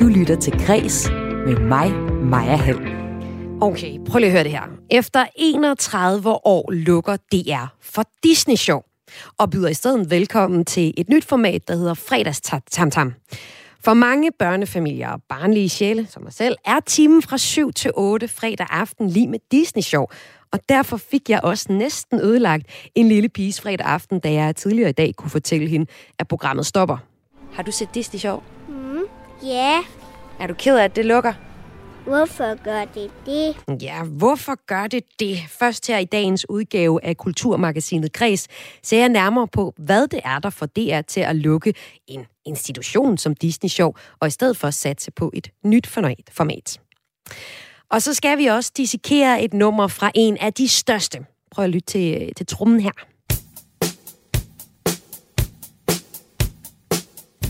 Du lytter til Græs med mig, Maja Hall. Okay, prøv lige at høre det her. Efter 31 år lukker DR for Disney Show og byder i stedet velkommen til et nyt format, der hedder Fredags Tam Tam. For mange børnefamilier og barnlige sjæle, som mig selv, er timen fra 7 til 8 fredag aften lige med Disney Show. Og derfor fik jeg også næsten ødelagt en lille piges fredag aften, da jeg tidligere i dag kunne fortælle hende, at programmet stopper. Har du set Disney Show? Ja, Er du ked af, at det lukker? hvorfor gør det det? Ja, hvorfor gør det det? Først her i dagens udgave af Kulturmagasinet Græs ser jeg nærmere på, hvad det er, der får DR til at lukke en institution som Disney Show, og i stedet for at satse på et nyt format. Og så skal vi også dissekere et nummer fra en af de største. Prøv at lytte til, til trummen her.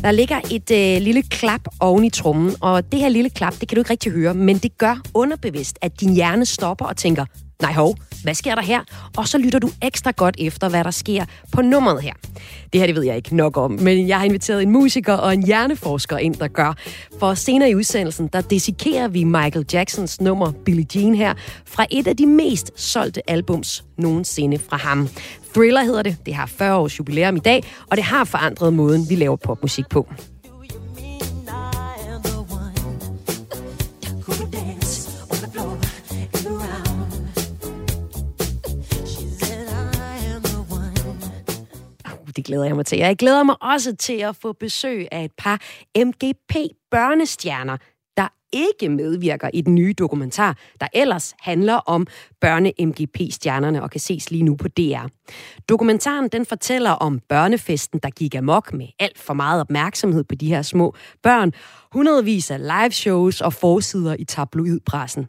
Der ligger et øh, lille klap oven i trummen, og det her lille klap, det kan du ikke rigtig høre, men det gør underbevidst, at din hjerne stopper og tænker, nej hov, hvad sker der her? Og så lytter du ekstra godt efter, hvad der sker på nummeret her. Det her, det ved jeg ikke nok om, men jeg har inviteret en musiker og en hjerneforsker ind, der gør. For senere i udsendelsen, der dissekerer vi Michael Jacksons nummer Billie Jean her, fra et af de mest solgte albums nogensinde fra ham. Thriller hedder det. Det har 40 års jubilæum i dag, og det har forandret måden, vi laver popmusik på. Det glæder jeg mig til. Jeg glæder mig også til at få besøg af et par MGP-børnestjerner, der ikke medvirker i den nye dokumentar, der ellers handler om børne-MGP-stjernerne og kan ses lige nu på DR. Dokumentaren den fortæller om børnefesten, der gik amok med alt for meget opmærksomhed på de her små børn, hundredvis af live shows og forsider i tabloidpressen.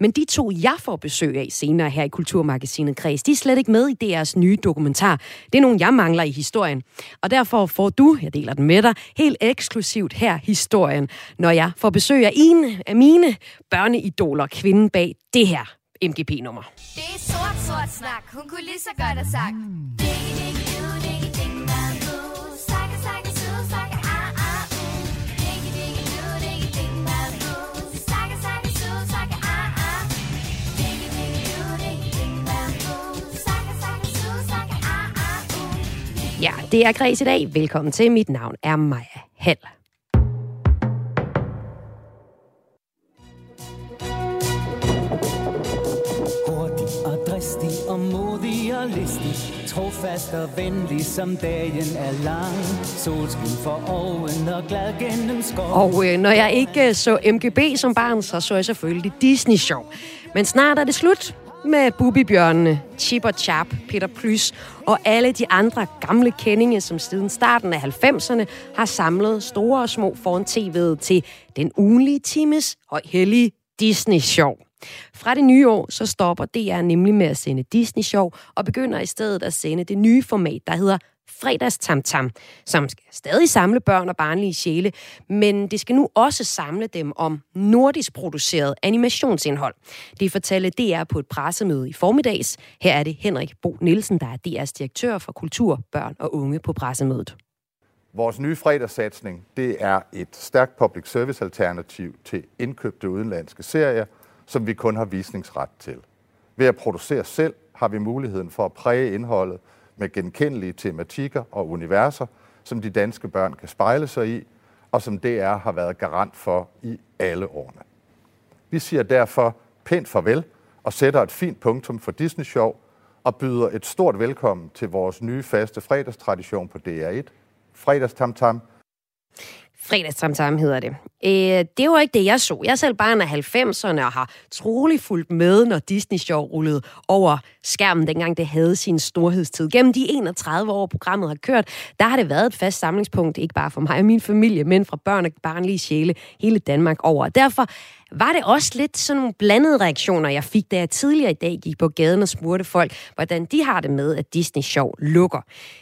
Men de to, jeg får besøg af senere her i Kulturmagasinet Kreds, de er slet ikke med i deres nye dokumentar. Det er nogen, jeg mangler i historien. Og derfor får du, jeg deler den med dig, helt eksklusivt her historien, når jeg får besøg af en af mine børneidoler, kvinden bag det her MGP-nummer. Det er sort, sort snak. Hun kunne lige så godt have sagt. Diggy, diggy, do, diggy, ding, bamboo. Sakka, sakka, su, sakka, ah, ah, uh. Diggy, diggy, do, ah, ah. Ah, ah, uh. Ja, det er Græs i dag. Velkommen til. Mit navn er Maja Hall. Trofast og venlig som dagen er lang Solskin for oven og glad gennem skov Og øh, når jeg ikke øh, så MGB som barn, så så jeg selvfølgelig Disney Show. Men snart er det slut med Bubibjørnene, Chip og Chap, Peter Plys og alle de andre gamle kendinge, som siden starten af 90'erne har samlet store og små foran tv'et til den ugenlige times og hellige Disney Show. Fra det nye år, så stopper DR nemlig med at sende Disney Show og begynder i stedet at sende det nye format, der hedder Fredags Tam Tam, som skal stadig samle børn og barnlige sjæle, men det skal nu også samle dem om nordisk produceret animationsindhold. Det fortalte DR på et pressemøde i formiddags. Her er det Henrik Bo Nielsen, der er DR's direktør for kultur, børn og unge på pressemødet. Vores nye fredagssatsning, det er et stærkt public service alternativ til indkøbte udenlandske serier, som vi kun har visningsret til. Ved at producere selv har vi muligheden for at præge indholdet med genkendelige tematikker og universer, som de danske børn kan spejle sig i, og som DR har været garant for i alle årene. Vi siger derfor pænt farvel og sætter et fint punktum for Disney Show og byder et stort velkommen til vores nye faste fredagstradition på DR1, Fredagstamtam, Fredagssamtam hedder det. Øh, det var ikke det, jeg så. Jeg er selv barn af 90'erne og har troligt fulgt med, når Disney Show rullede over skærmen, dengang det havde sin storhedstid. Gennem de 31 år, programmet har kørt, der har det været et fast samlingspunkt, ikke bare for mig og min familie, men fra børn og barnlige sjæle hele Danmark over. Og derfor var det også lidt sådan nogle blandede reaktioner, jeg fik, da jeg tidligere i dag gik på gaden og spurgte folk, hvordan de har det med, at Disney Show lukker.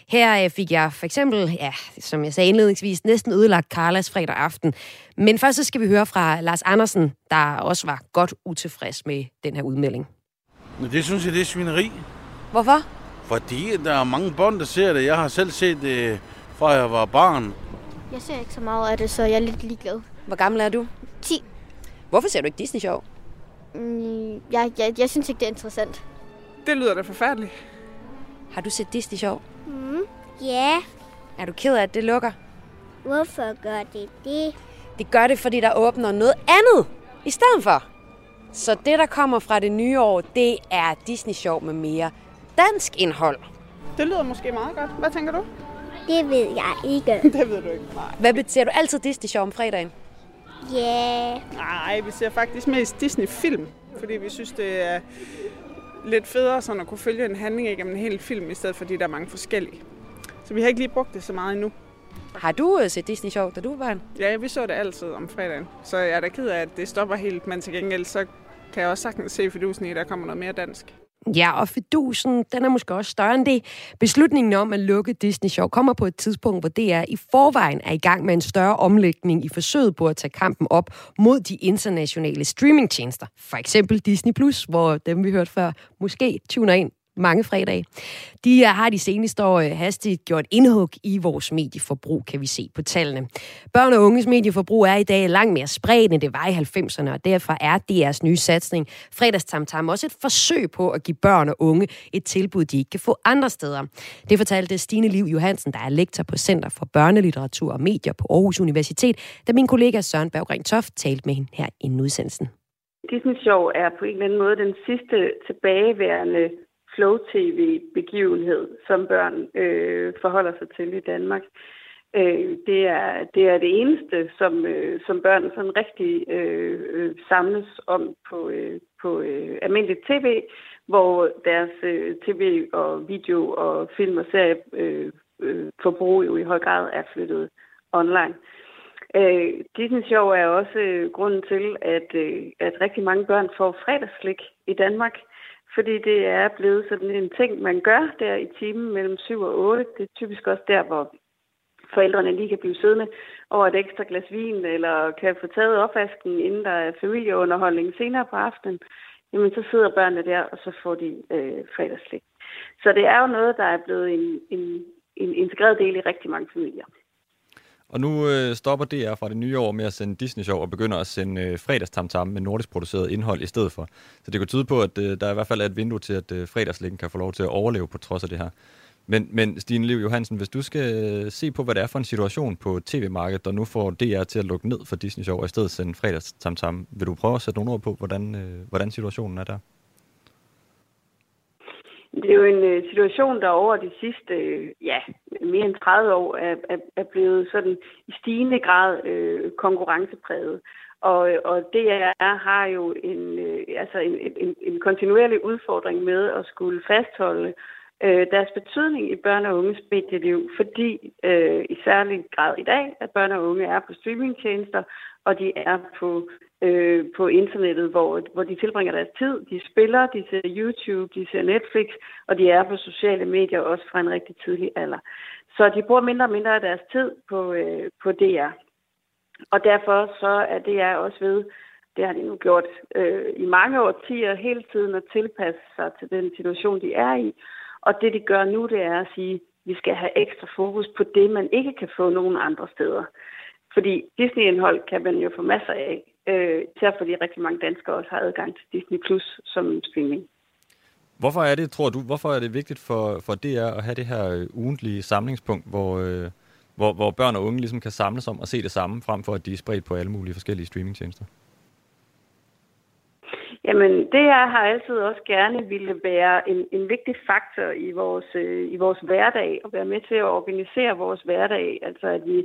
Her øh, fik jeg for eksempel, ja, som jeg sagde indledningsvis, næsten ødelagt Carlas fredag aften. Men først så skal vi høre fra Lars Andersen, der også var godt utilfreds med den her udmelding. Men det synes jeg, det er svineri. Hvorfor? Fordi der er mange bånd, der ser det. Jeg har selv set det, fra jeg var barn. Jeg ser ikke så meget af det, så jeg er lidt ligeglad. Hvor gammel er du? 10. Hvorfor ser du ikke Disney-show? Mm, jeg, jeg, jeg synes ikke, det er interessant. Det lyder da forfærdeligt. Har du set Disney-show? Ja, Er du ked af, at det lukker? hvorfor gør det det? Det gør det, fordi der åbner noget andet i stedet for. Så det, der kommer fra det nye år, det er Disney-show med mere dansk indhold. Det lyder måske meget godt. Hvad tænker du? Det ved jeg ikke. Det ved du ikke. Nej. Hvad betyder du altid Disney-show om fredagen? Ja, Nej, vi ser faktisk mest Disney-film, fordi vi synes, det er lidt federe sådan at kunne følge en handling igennem en hel film, i stedet for de der er mange forskellige. Så vi har ikke lige brugt det så meget endnu. Har du øh, set Disney-show, da du var barn? Ja, vi så det altid om fredagen, så jeg er da ked af, at det stopper helt, men til gengæld så kan jeg også sagtens se fidusen i, at der kommer noget mere dansk. Ja, og fedusen, den er måske også større end det. Beslutningen om at lukke Disney Show kommer på et tidspunkt, hvor DR i forvejen er i gang med en større omlægning i forsøget på at tage kampen op mod de internationale streamingtjenester. For eksempel Disney+, Plus, hvor dem vi hørte før, måske tuner ind mange fredage. De har de seneste år øh, hastigt gjort indhug i vores medieforbrug, kan vi se på tallene. Børn og unges medieforbrug er i dag langt mere spredt, end det var i 90'erne, og derfor er DR's nye satsning Fredagstamtam også et forsøg på at give børn og unge et tilbud, de ikke kan få andre steder. Det fortalte Stine Liv Johansen, der er lektor på Center for Børnelitteratur og Medier på Aarhus Universitet, da min kollega Søren Berggren Toft talte med hende her i udsendelsen. Disney Show er på en eller anden måde den sidste tilbageværende flow-tv-begivenhed, som børn øh, forholder sig til i Danmark. Øh, det, er, det er det eneste, som, øh, som børn sådan rigtig øh, øh, samles om på, øh, på øh, almindeligt tv, hvor deres øh, tv og video og film og serie øh, øh, forbrug jo i høj grad er flyttet online. Øh, Disney Show er også øh, grunden til, at, øh, at rigtig mange børn får fredagsslik i Danmark, fordi det er blevet sådan en ting, man gør der i timen mellem 7 og 8. Det er typisk også der, hvor forældrene lige kan blive siddende over et ekstra glas vin, eller kan få taget opvasken, inden der er familieunderholdning senere på aftenen. Jamen, så sidder børnene der, og så får de øh, fredagslæg. Så det er jo noget, der er blevet en, en, en integreret del i rigtig mange familier. Og nu øh, stopper DR fra det nye år med at sende Disney-show og begynder at sende øh, fredagstamtam med nordisk produceret indhold i stedet for. Så det kunne tyde på, at øh, der i hvert fald er et vindue til, at øh, fredagslæggen kan få lov til at overleve på trods af det her. Men, men Stine Liv Johansen, hvis du skal øh, se på, hvad det er for en situation på tv-markedet, der nu får DR til at lukke ned for Disney-show og i stedet sende fredagstamtam, vil du prøve at sætte nogle ord på, hvordan, øh, hvordan situationen er der? Det er jo en øh, situation, der over de sidste øh, ja, mere end 30 år er, er, er blevet sådan i stigende grad øh, konkurrencepræget. Og, øh, og DR har jo en, øh, altså en, en, en kontinuerlig udfordring med at skulle fastholde øh, deres betydning i børn og unges medieliv, fordi øh, i særlig grad i dag, at børn og unge er på streamingtjenester, og de er på øh, på internettet, hvor, hvor de tilbringer deres tid. De spiller, de ser YouTube, de ser Netflix, og de er på sociale medier også fra en rigtig tidlig alder. Så de bruger mindre og mindre af deres tid på, øh, på DR. Og derfor så er DR også ved, det har de nu gjort øh, i mange årtier, hele tiden at tilpasse sig til den situation, de er i. Og det, de gør nu, det er at sige, at vi skal have ekstra fokus på det, man ikke kan få nogen andre steder. Fordi Disney-indhold kan man jo få masser af, øh, især fordi rigtig mange danskere også har adgang til Disney Plus som streaming. Hvorfor er det, tror du, hvorfor er det vigtigt for, for DR at have det her øh, ugentlige samlingspunkt, hvor, øh, hvor, hvor børn og unge ligesom kan samles om og se det samme, frem for at de er spredt på alle mulige forskellige streamingtjenester? Jamen, det her har altid også gerne ville være en, en vigtig faktor i vores, øh, i vores hverdag, og være med til at organisere vores hverdag. Altså, at vi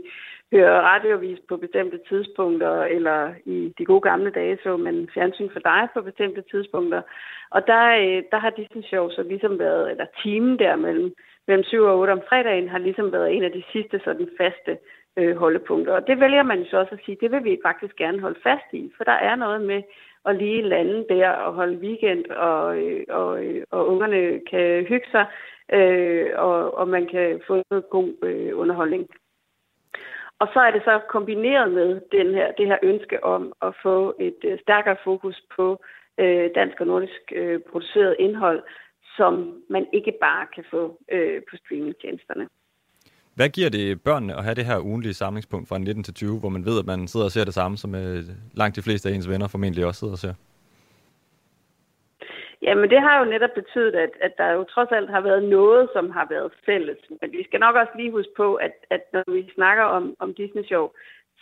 hører radiovis på bestemte tidspunkter, eller i de gode gamle dage så man fjernsyn for dig på bestemte tidspunkter. Og der, øh, der har Disney Show så ligesom været, eller timen der mellem, mellem 7 og 8 om fredagen, har ligesom været en af de sidste sådan faste øh, holdepunkter. Og det vælger man jo så også at sige, det vil vi faktisk gerne holde fast i, for der er noget med at lige lande der og holde weekend, og, øh, og, øh, og ungerne kan hygge sig, øh, og, og man kan få noget god øh, underholdning. Og så er det så kombineret med den her, det her ønske om at få et øh, stærkere fokus på øh, dansk og nordisk øh, produceret indhold, som man ikke bare kan få øh, på streamingtjenesterne. Hvad giver det børnene at have det her ugenlige samlingspunkt fra 19 til 20, hvor man ved, at man sidder og ser det samme, som øh, langt de fleste af ens venner formentlig også sidder og ser? Jamen, det har jo netop betydet, at, at der jo trods alt har været noget, som har været fælles. Men vi skal nok også lige huske på, at, at når vi snakker om, om Disney-show,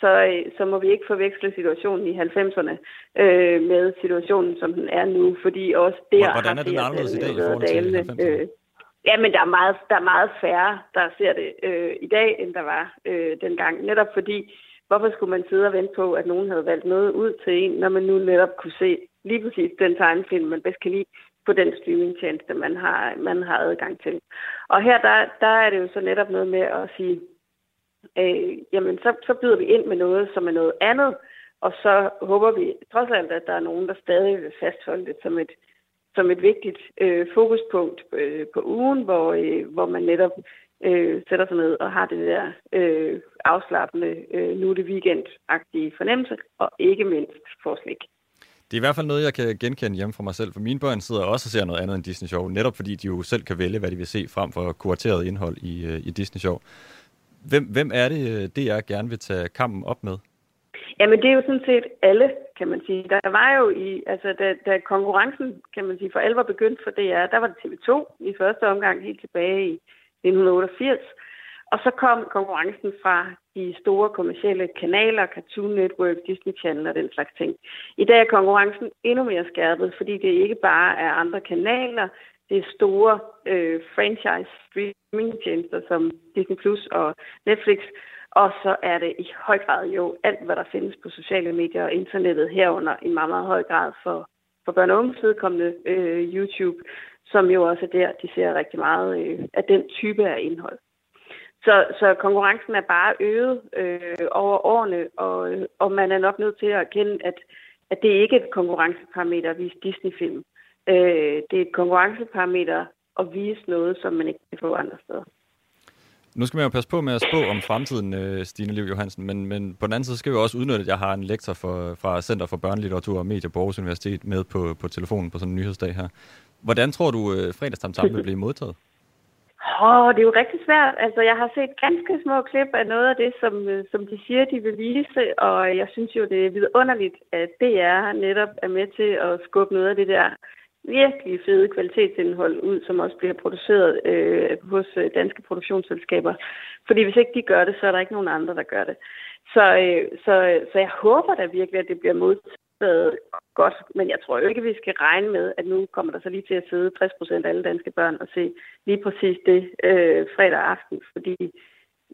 så, øh, så må vi ikke forveksle situationen i 90'erne øh, med situationen, som den er nu, fordi også der Hvordan er den anderledes i dag i forhold til dalende. 90'erne? Øh, ja, men der er, meget, der er meget færre, der ser det øh, i dag, end der var øh, dengang. Netop fordi, hvorfor skulle man sidde og vente på, at nogen havde valgt noget ud til en, når man nu netop kunne se lige præcis den tegnefilm, man bedst kan lide, på den streamingtjeneste, man har, man har adgang til. Og her, der, der er det jo så netop noget med at sige, øh, jamen så, så byder vi ind med noget, som er noget andet, og så håber vi trods alt, at der er nogen, der stadig vil fastholde det som et, som et vigtigt øh, fokuspunkt øh, på ugen, hvor, øh, hvor man netop øh, sætter sig ned og har det der øh, afslappende, øh, nu er det weekend-agtige fornemmelse, og ikke mindst får slik. Det er i hvert fald noget, jeg kan genkende hjemme fra mig selv, for mine børn sidder også og ser noget andet end Disney-show, netop fordi de jo selv kan vælge, hvad de vil se frem for kurateret indhold i, øh, i Disney-show. Hvem, hvem er det, øh, DR gerne vil tage kampen op med? Jamen, det er jo sådan set alle, kan man sige. Der var jo i, altså da, da konkurrencen, kan man sige, for alvor begyndte for DR, der var det TV2 i første omgang helt tilbage i 1988. Og så kom konkurrencen fra de store kommercielle kanaler, Cartoon Network, Disney Channel og den slags ting. I dag er konkurrencen endnu mere skærpet, fordi det ikke bare er andre kanaler, det er store øh, franchise streamingtjenester som Disney Plus og Netflix, og så er det i høj grad jo alt, hvad der findes på sociale medier og internettet herunder i meget, meget høj grad for, for børn og unges vedkommende øh, YouTube, som jo også er der, de ser rigtig meget øh, af den type af indhold. Så, så konkurrencen er bare øget øh, over årene, og, og man er nok nødt til at erkende, at, at det ikke er et konkurrenceparameter at vise Disney-film. Øh, det er et konkurrenceparameter at vise noget, som man ikke kan få andre steder. Nu skal man jo passe på med at spå om fremtiden, øh, Stine Liv Johansen, men, men på den anden side skal vi også udnytte, at jeg har en lektor for, fra Center for Børnelitteratur og Medier på Aarhus Universitet med på, på telefonen på sådan en nyhedsdag her. Hvordan tror du, øh, fredagstamtam vil blive modtaget? Åh, oh, det er jo rigtig svært. Altså, jeg har set ganske små klip af noget af det, som, øh, som de siger, de vil vise, og jeg synes jo, det er vidunderligt, at DR netop er med til at skubbe noget af det der virkelig fede kvalitetsindhold ud, som også bliver produceret øh, hos øh, danske produktionsselskaber. Fordi hvis ikke de gør det, så er der ikke nogen andre, der gør det. Så, øh, så, øh, så jeg håber da virkelig, at det bliver modtaget godt, men jeg tror jo ikke, at vi skal regne med, at nu kommer der så lige til at sidde 60 procent af alle danske børn og se lige præcis det øh, fredag aften, fordi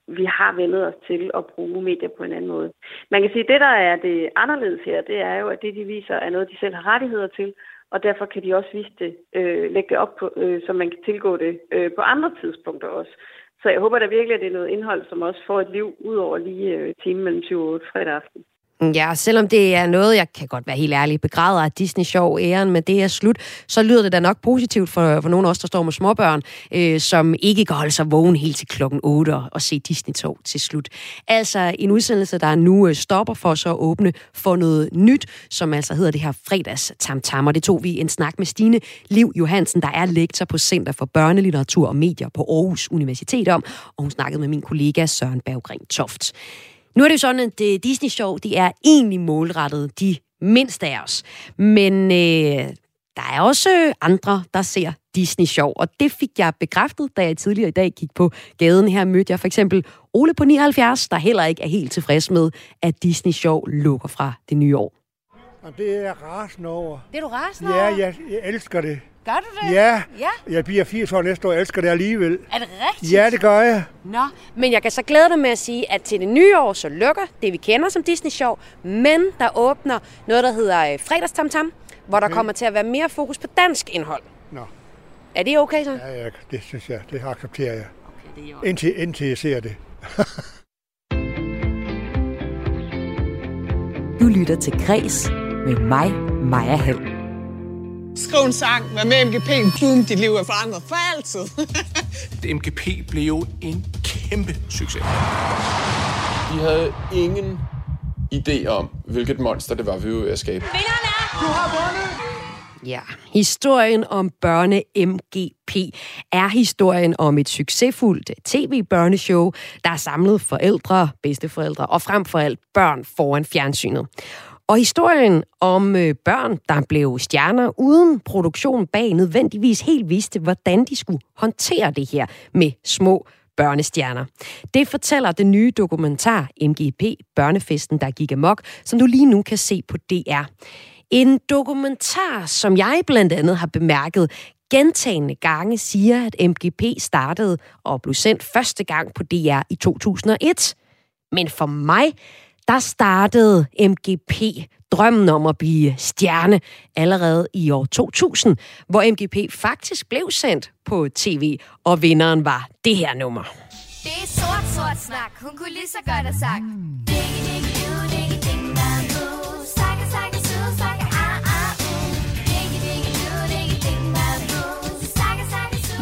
vi har vendet os til at bruge medier på en anden måde. Man kan sige, at det, der er det anderledes her, det er jo, at det, de viser, er noget, de selv har rettigheder til, og derfor kan de også vise det, øh, lægge det op, på, øh, så man kan tilgå det øh, på andre tidspunkter også. Så jeg håber da virkelig, at det er noget indhold, som også får et liv ud over lige øh, timen mellem 7 og 8 fredag aften. Mm, ja, selvom det er noget, jeg kan godt være helt ærlig, begræder at Disney Show æren med det er slut, så lyder det da nok positivt for, for nogle af os, der står med småbørn, øh, som ikke kan holde sig vågen helt til klokken 8 og, og se Disney Tog til slut. Altså en udsendelse, der nu øh, stopper for så at åbne for noget nyt, som altså hedder det her fredags tam og det tog vi en snak med Stine Liv Johansen, der er lektor på Center for Børnelitteratur og Medier på Aarhus Universitet om, og hun snakkede med min kollega Søren Berggren Toft. Nu er det jo sådan, at det Disney Show, det er egentlig målrettet de mindste af os. Men øh, der er også andre, der ser Disney Show, og det fik jeg bekræftet, da jeg tidligere i dag gik på gaden. Her mødte jeg for eksempel Ole på 79, der heller ikke er helt tilfreds med, at Disney Show lukker fra det nye år. Og det er jeg rasende over. Det er du rasende Ja, over? jeg, jeg elsker det. Gør du det? Ja, Ja. jeg bliver 80 år næste år, jeg elsker det alligevel. Er det rigtigt? Ja, det gør jeg. Nå, men jeg kan så glæde dig med at sige, at til det nye år, så lukker det, vi kender som Disney Show, men der åbner noget, der hedder øh, fredagstamtam, hvor der Okay. kommer til at være mere fokus på dansk indhold. Nå. Er det okay så? Ja, ja, det synes jeg, det accepterer jeg. Okay, det er Indtil, indtil jeg ser det. Du lytter til Græs med mig, Maja Hall. Skriv en sang, vær med MGP, boom, dit liv er forandret for altid. MGP blev jo en kæmpe succes. De havde ingen idé om, hvilket monster det var, vi var ved at skabe. Du har vundet Ja, historien om børne-MGP er historien om et succesfuldt tv-børneshow, der har samlet forældre, bedsteforældre og frem for alt børn foran fjernsynet. Og historien om øh, børn, der blev stjerner uden produktion bag, nødvendigvis helt vidste, hvordan de skulle håndtere det her med små børnestjerner. Det fortæller den nye dokumentar MGP Børnefesten, der gik amok, som du lige nu kan se på DR. En dokumentar, som jeg blandt andet har bemærket gentagende gange, siger, at MGP startede og blev sendt første gang på DR i 2001. Men for mig, der startede MGP drømmen om at blive stjerne allerede i år 2000, hvor MGP faktisk blev sendt på tv, og vinderen var det her nummer. Det er sort, sort snak. Hun kunne lige så godt have sagt. Diggy, diggy,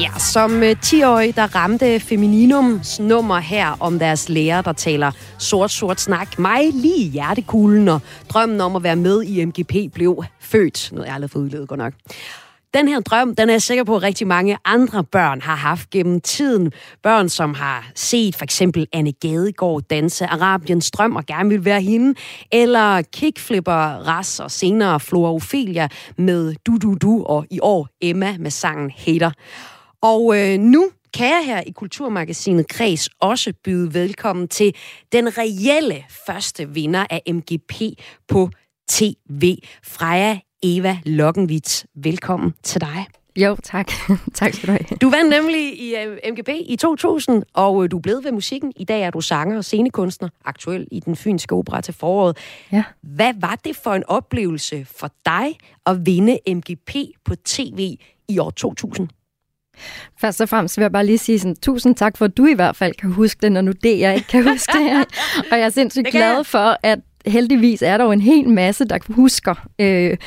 Ja, som øh, 10-årig, der ramte Femininums nummer her om deres lærer, der taler sort-sort snak, mig lige i hjertekuglen, og drømmen om at være med i MGP blev født. Noget jeg aldrig har fået udledet godt nok. Den her drøm, den er jeg sikker på, at rigtig mange andre børn har haft gennem tiden. Børn, som har set for eksempel Anne Gadegaard danse Arabiens drøm og gerne vil være hende, eller kickflipper Ras og senere Flora Ophelia med Du Du Du, og i år Emma med sangen Hater. Og øh, nu kan jeg her i Kulturmagasinet Kreds også byde velkommen til den reelle første vinder af MGP på TV. Freja Eva Lokkenvits, velkommen til dig. Jo, tak. tak skal du have. Du vandt nemlig i øh, MGP i 2000, og øh, du er blevet ved musikken. I dag er du sanger og scenekunstner, aktuel i den fynske opera til foråret. Ja. Hvad var det for en oplevelse for dig at vinde MGP på tv i år 2000? Først og fremmest vil jeg bare lige sige sådan, tusind tak for, at du i hvert fald kan huske det, når nu det, jeg ikke kan huske det. og jeg er sindssygt glad for, at heldigvis er der jo en hel masse, der husker øh,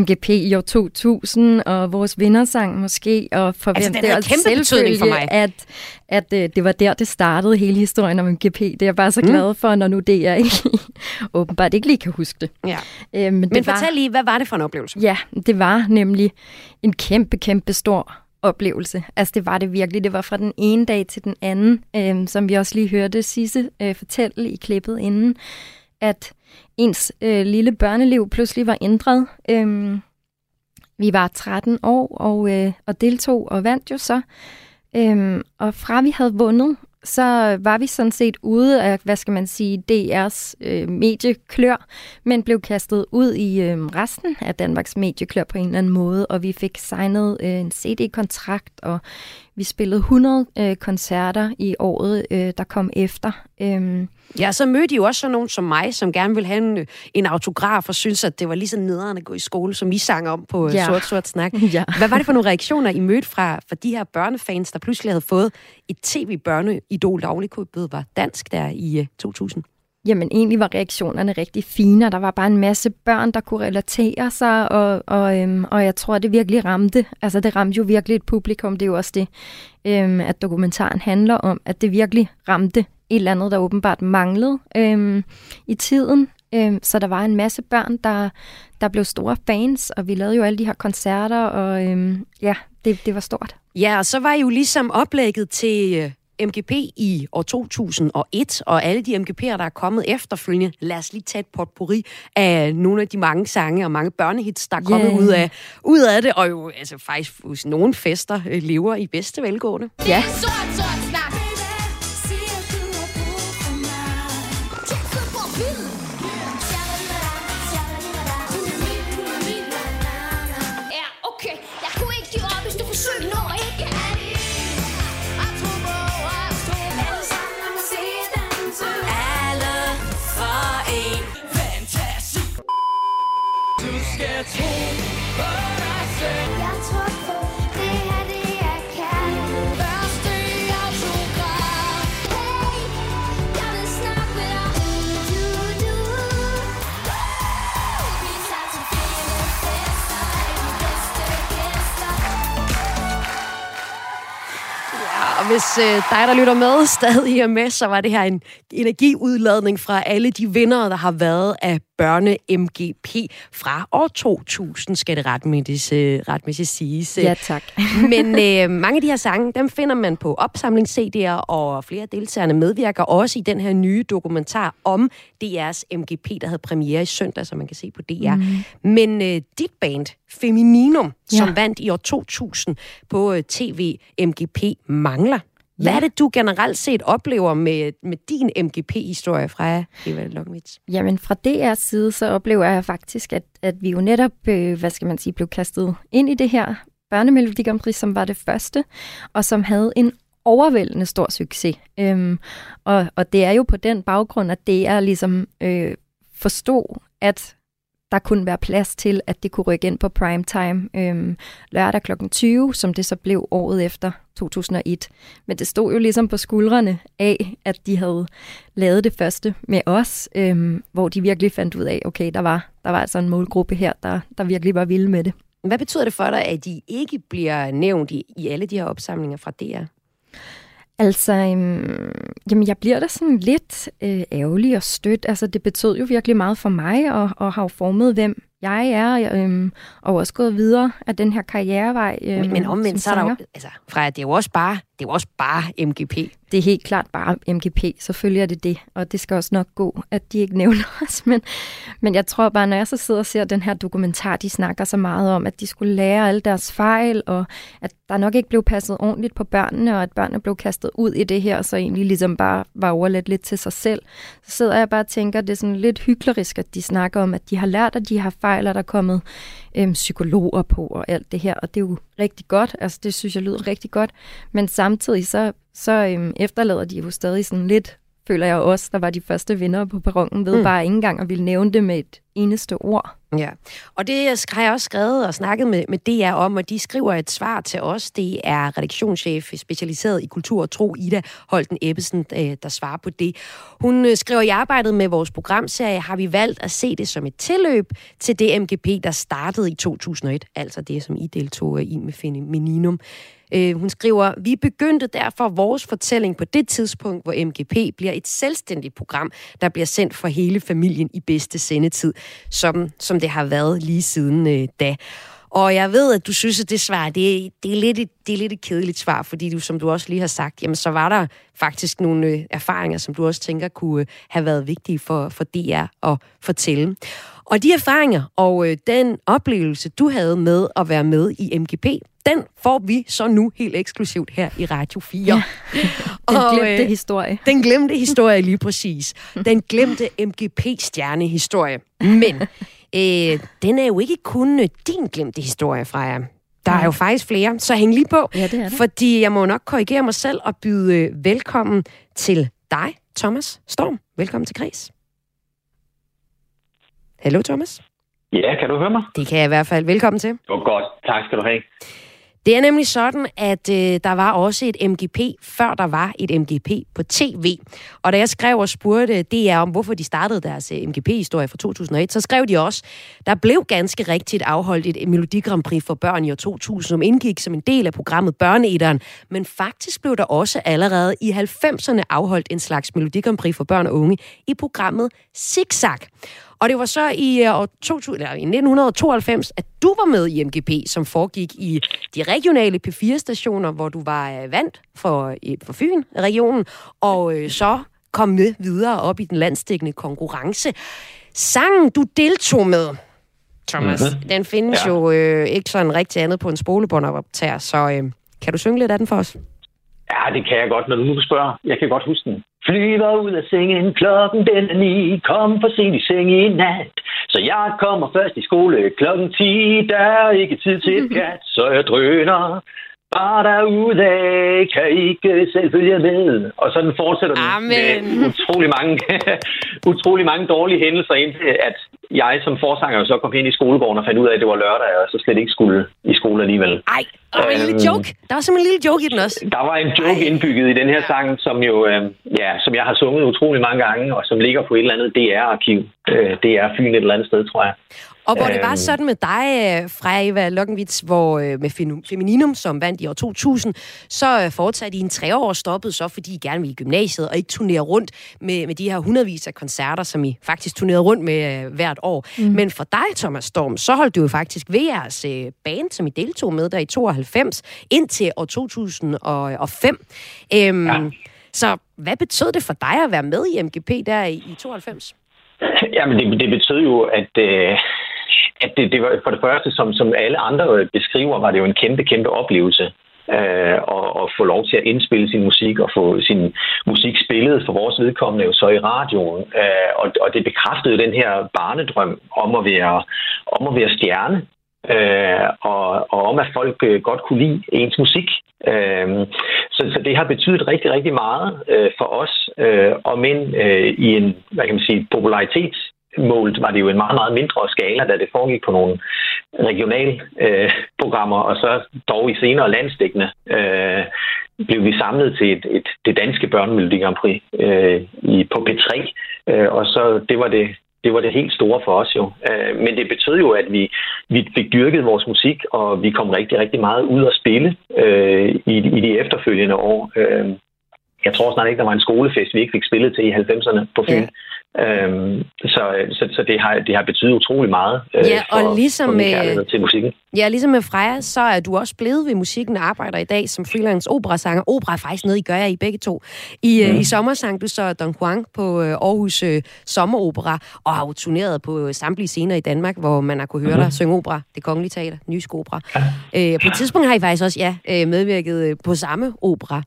MGP i år 2000, og vores vindersang måske, og for Altså, hvem det er kæmpe betydning for mig. at, at øh, det var der, det startede hele historien om MGP. Det er jeg bare så Mm. glad for, når nu det jeg ikke åbenbart ikke lige kan huske det. Ja. Øh, men Men det var, fortæl lige, hvad var det for en oplevelse? Ja, det var nemlig en kæmpe, kæmpe stor oplevelse. Altså det var det virkelig. Det var fra den ene dag til den anden, øh, som vi også lige hørte Sisse øh, fortælle i klippet inden, at ens øh, lille børneliv pludselig var ændret. Øh, vi var 13 år og, øh, og deltog og vandt jo så. Øhm, og fra vi havde vundet, så var vi sådan set ude af, hvad skal man sige, DR's øh, medieklør, men blev kastet ud i øh, resten af Danmarks medieklør på en eller anden måde, og vi fik signet øh, en CD-kontrakt, og vi spillede 100 øh, koncerter i året, øh, der kom efter. Øhm, Ja, så mødte I jo også sådan nogen som mig, som gerne ville have en, en autograf og synes, at det var lige så nederen at gå i skole, som I sang om på ja. Ja. Sort Sort Snak. Ja. Hvad var det for nogle reaktioner, I mødte fra, fra de her børnefans, der pludselig havde fået et tv-børneidol, der ovenikøbet var dansk der i øh, 2000? Jamen egentlig var reaktionerne rigtig fine, og der var bare en masse børn, der kunne relatere sig, og, og, øhm, og jeg tror, det virkelig ramte. Altså det ramte jo virkelig et publikum. Det er jo også det, øhm, at dokumentaren handler om, at det virkelig ramte et eller andet, der åbenbart manglede øhm, i tiden. Øhm, så der var en masse børn, der, der blev store fans, og vi lavede jo alle de her koncerter, og øhm, ja, det, det var stort. Ja, og så var I jo ligesom oplægget til øh, MGP i år 2001, og alle de MGP'er, der er kommet efterfølgende. Lad os lige tage et potpourri af nogle af de mange sange og mange børnehits, der er kommet Ja. ud, af, ud af det, og jo altså faktisk nogle fester øh, lever i bedste velgående. Ja. Sort, hvis øh, dig, der lytter med, stadig er med, så var det her en energiudladning fra alle de vinder, der har været af børne-MGP fra år 2000, skal det retmæssigt, øh, retmæssigt siges. Ja, tak. Men øh, mange af de her sange, dem finder man på opsamlings-CD'er, og flere af deltagerne medvirker også i den her nye dokumentar om DR's MGP, der havde premiere i søndag, som man kan se på DR. Mm. Men øh, dit band, Femininum, ja. som vandt i år 2000 på øh, TV MGP, mangler. Hvad er det, du generelt set oplever med, med din MGP-historie fra Eva Lokvits? Jamen fra DR's side, så oplever jeg faktisk, at, at vi jo netop, øh, hvad skal man sige, blev kastet ind i det her børnemelodi Grand Prix, som var det første, og som havde en overvældende stor succes. Øhm, og, og det er jo på den baggrund, at DR ligesom øh, forstod, at der kunne være plads til, at det kunne rykke ind på primetime øhm, lørdag kl. 20, som det så blev året efter 2001. Men det stod jo ligesom på skuldrene af, at de havde lavet det første med os, øhm, hvor de virkelig fandt ud af, okay, der var, der var altså en målgruppe her, der, der virkelig var vilde med det. Hvad betyder det for dig, at de ikke bliver nævnt i, i alle de her opsamlinger fra DR? Altså, øhm, jamen jeg bliver da sådan lidt øh, ærgerlig og stødt. Altså, det betød jo virkelig meget for mig, og, og har jo formet, hvem jeg er, øhm, og også gået videre af den her karrierevej. Øhm, Men, men omvendt, så er der jo, altså, Freja, det er jo også bare, det er jo også bare MGP. Det er helt klart bare MGP, selvfølgelig er det det, og det skal også nok gå, at de ikke nævner os. Men, men jeg tror bare, når jeg så sidder og ser den her dokumentar, de snakker så meget om, at de skulle lære alle deres fejl, og at der nok ikke blev passet ordentligt på børnene, og at børnene blev kastet ud i det her, og så egentlig ligesom bare var overladt lidt til sig selv. Så sidder jeg bare og tænker, at det er sådan lidt hyklerisk, at de snakker om, at de har lært, at de har fejl, og der er kommet øhm, psykologer på og alt det her, og det er jo rigtig godt, altså det synes jeg lyder rigtig godt, men samtidig så, så øhm, efterlader de jo stadig sådan lidt, føler jeg også, der var de første vinder på perronen ved Mm. bare ikke engang at ville nævne det med et eneste ord. Ja, og det har jeg også skrevet og snakket med, med DR om, og de skriver et svar til os. Det er redaktionschef specialiseret i kultur og tro, Ida Holten Ebbesen, øh, der svarer på det. Hun øh, skriver, i arbejdet med vores programserie har vi valgt at se det som et tilløb til det MGP, der startede i 2001, altså det, som I deltog i med Femininum. Øh, hun skriver, vi begyndte derfor vores fortælling på det tidspunkt, hvor MGP bliver et selvstændigt program, der bliver sendt for hele familien i bedste sendetid, som, som det har været lige siden øh, da. Og jeg ved, at du synes, at det svar, det, er- det, er lidt et, det er lidt et kedeligt svar, fordi du, som du også lige har sagt, jamen så var der faktisk nogle øh, erfaringer, som du også tænker kunne øh, have været vigtige for, for DR at fortælle. Og de erfaringer og øh, den oplevelse, du havde med at være med i MGP, den får vi så nu helt eksklusivt her i Radio 4. Ja. Den glemte historie. Den glemte historie, lige præcis. Den glemte MGP-stjernehistorie. Men øh, den er jo ikke kun øh, din glemte historie, Freja. Der er jo faktisk flere, så hæng lige på. Ja, det er der. Fordi jeg må nok korrigere mig selv og byde øh, velkommen til dig, Thomas Storm. Velkommen til Græs. Hallo, Thomas. Ja, kan du høre mig? Det kan jeg i hvert fald. Velkommen til. Det var godt. Tak skal du have. Det er nemlig sådan, at øh, der var også et MGP, før der var et MGP på tv. Og da jeg skrev og spurgte DR om, hvorfor de startede deres øh, MGP-historie fra 2001, så skrev de også, der blev ganske rigtigt afholdt et Melodi Grand Prix for børn i år 2000, som indgik som en del af programmet Børneæderen. Men faktisk blev der også allerede i 90'erne afholdt en slags Melodi Grand Prix for børn og unge i programmet Zigzag. Og det var så i, øh, år 2000, eller i 1992, at du var med i MGP, som foregik i de regionale P4-stationer, hvor du var øh, vandt for, øh, for Fyn-regionen, og øh, så kom med videre op i den landsdækkende konkurrence. Sangen, du deltog med, Thomas, Mhm. mm-hmm. den findes ja. jo øh, ikke sådan rigtig andet på en spolebåndoptager, så øh, kan du synge lidt af den for os? Ja, det kan jeg godt, når du nu spørger. Jeg kan godt huske den. Flyver ud af sengen, klokken den er ni, kom for sent i seng i nat. Så jeg kommer først i skole klokken 10, der er ikke tid til et pjat, så jeg drøner. Bare derudad, kan ikke selv følge med. Og sådan fortsætter den Amen. med utrolig mange, utrolig mange dårlige hændelser, indtil at jeg som forsanger så kom ind i skolegården og fandt ud af, at det var lørdag, og så slet ikke skulle i skole alligevel. Ej, Der var en lille Øhm, joke. Der var simpelthen en lille joke i den også. Der var en joke indbygget i den her sang, som jo, øh, ja, som jeg har sunget utrolig mange gange, og som ligger på et eller andet DR-arkiv. Øh, det er Fyn et eller andet sted, tror jeg. Og hvor det var Øhm, sådan med dig, øh, Freja Eva Lokkenvits, hvor øh, med Femininum, som vandt i år 2000, så øh, fortsatte I en tre år stoppet så, fordi I gerne ville i gymnasiet og ikke turnere rundt med, med de her hundredvis af koncerter, som I faktisk turnerede rundt med øh, hvert år. Mm. Mm. Men for dig, Thomas Storm, så holdt du jo faktisk ved jeres øh, band, som I deltog med der i 92, indtil år 2005. Øhm, ja. Så hvad betød det for dig at være med i MGP der i, i 92? Jamen, det, det betød jo, at, øh, at det, det var for det første, som, som alle andre beskriver, var det jo en kæmpe, kæmpe oplevelse øh, at, at få lov til at indspille sin musik og få sin musik spillet for vores vedkommende jo så i radioen. Øh, og, og det bekræftede den her barnedrøm om at være, om at være stjerne. Øh, og, og om at folk øh, godt kunne lide ens musik. Øh, så, så det har betydet rigtig, rigtig meget øh, for os. Øh, og men øh, i en, hvad kan man sige, målt var det jo en meget, meget mindre skala, da det foregik på nogle regionale øh, programmer, og så dog i senere landstækkende øh, blev vi samlet til et, et, det danske børnemelodi Grand Prix øh, i, på P3, øh, og så det var det, det var det helt store for os jo. Øh, men det betød jo, at vi, vi fik dyrket vores musik, og vi kom rigtig, rigtig meget ud at spille øh, i, i de efterfølgende år. Øh, jeg tror snart ikke, der var en skolefest, vi ikke fik spillet til i 90'erne på Fyn. Ja. Øhm, så så, så det, har, det har betydet utrolig meget øh, Ja, og for, ligesom for min kærlighed til musikken. Ja, ligesom med Freja, så er du også blevet ved musikken og arbejder i dag som freelance operasanger. Opera er faktisk noget, I gør jer i begge to. I, mm. Mm. i sommer sang du så Don Juan på øh, Aarhus øh, Sommeropera, og har jo turneret på øh, samtlige scener i Danmark, hvor man har kunne høre Mhm. dig synge opera. Det Kongelige Teater, Nysk Opera. Øh, på et tidspunkt har I faktisk også ja, medvirket på samme opera.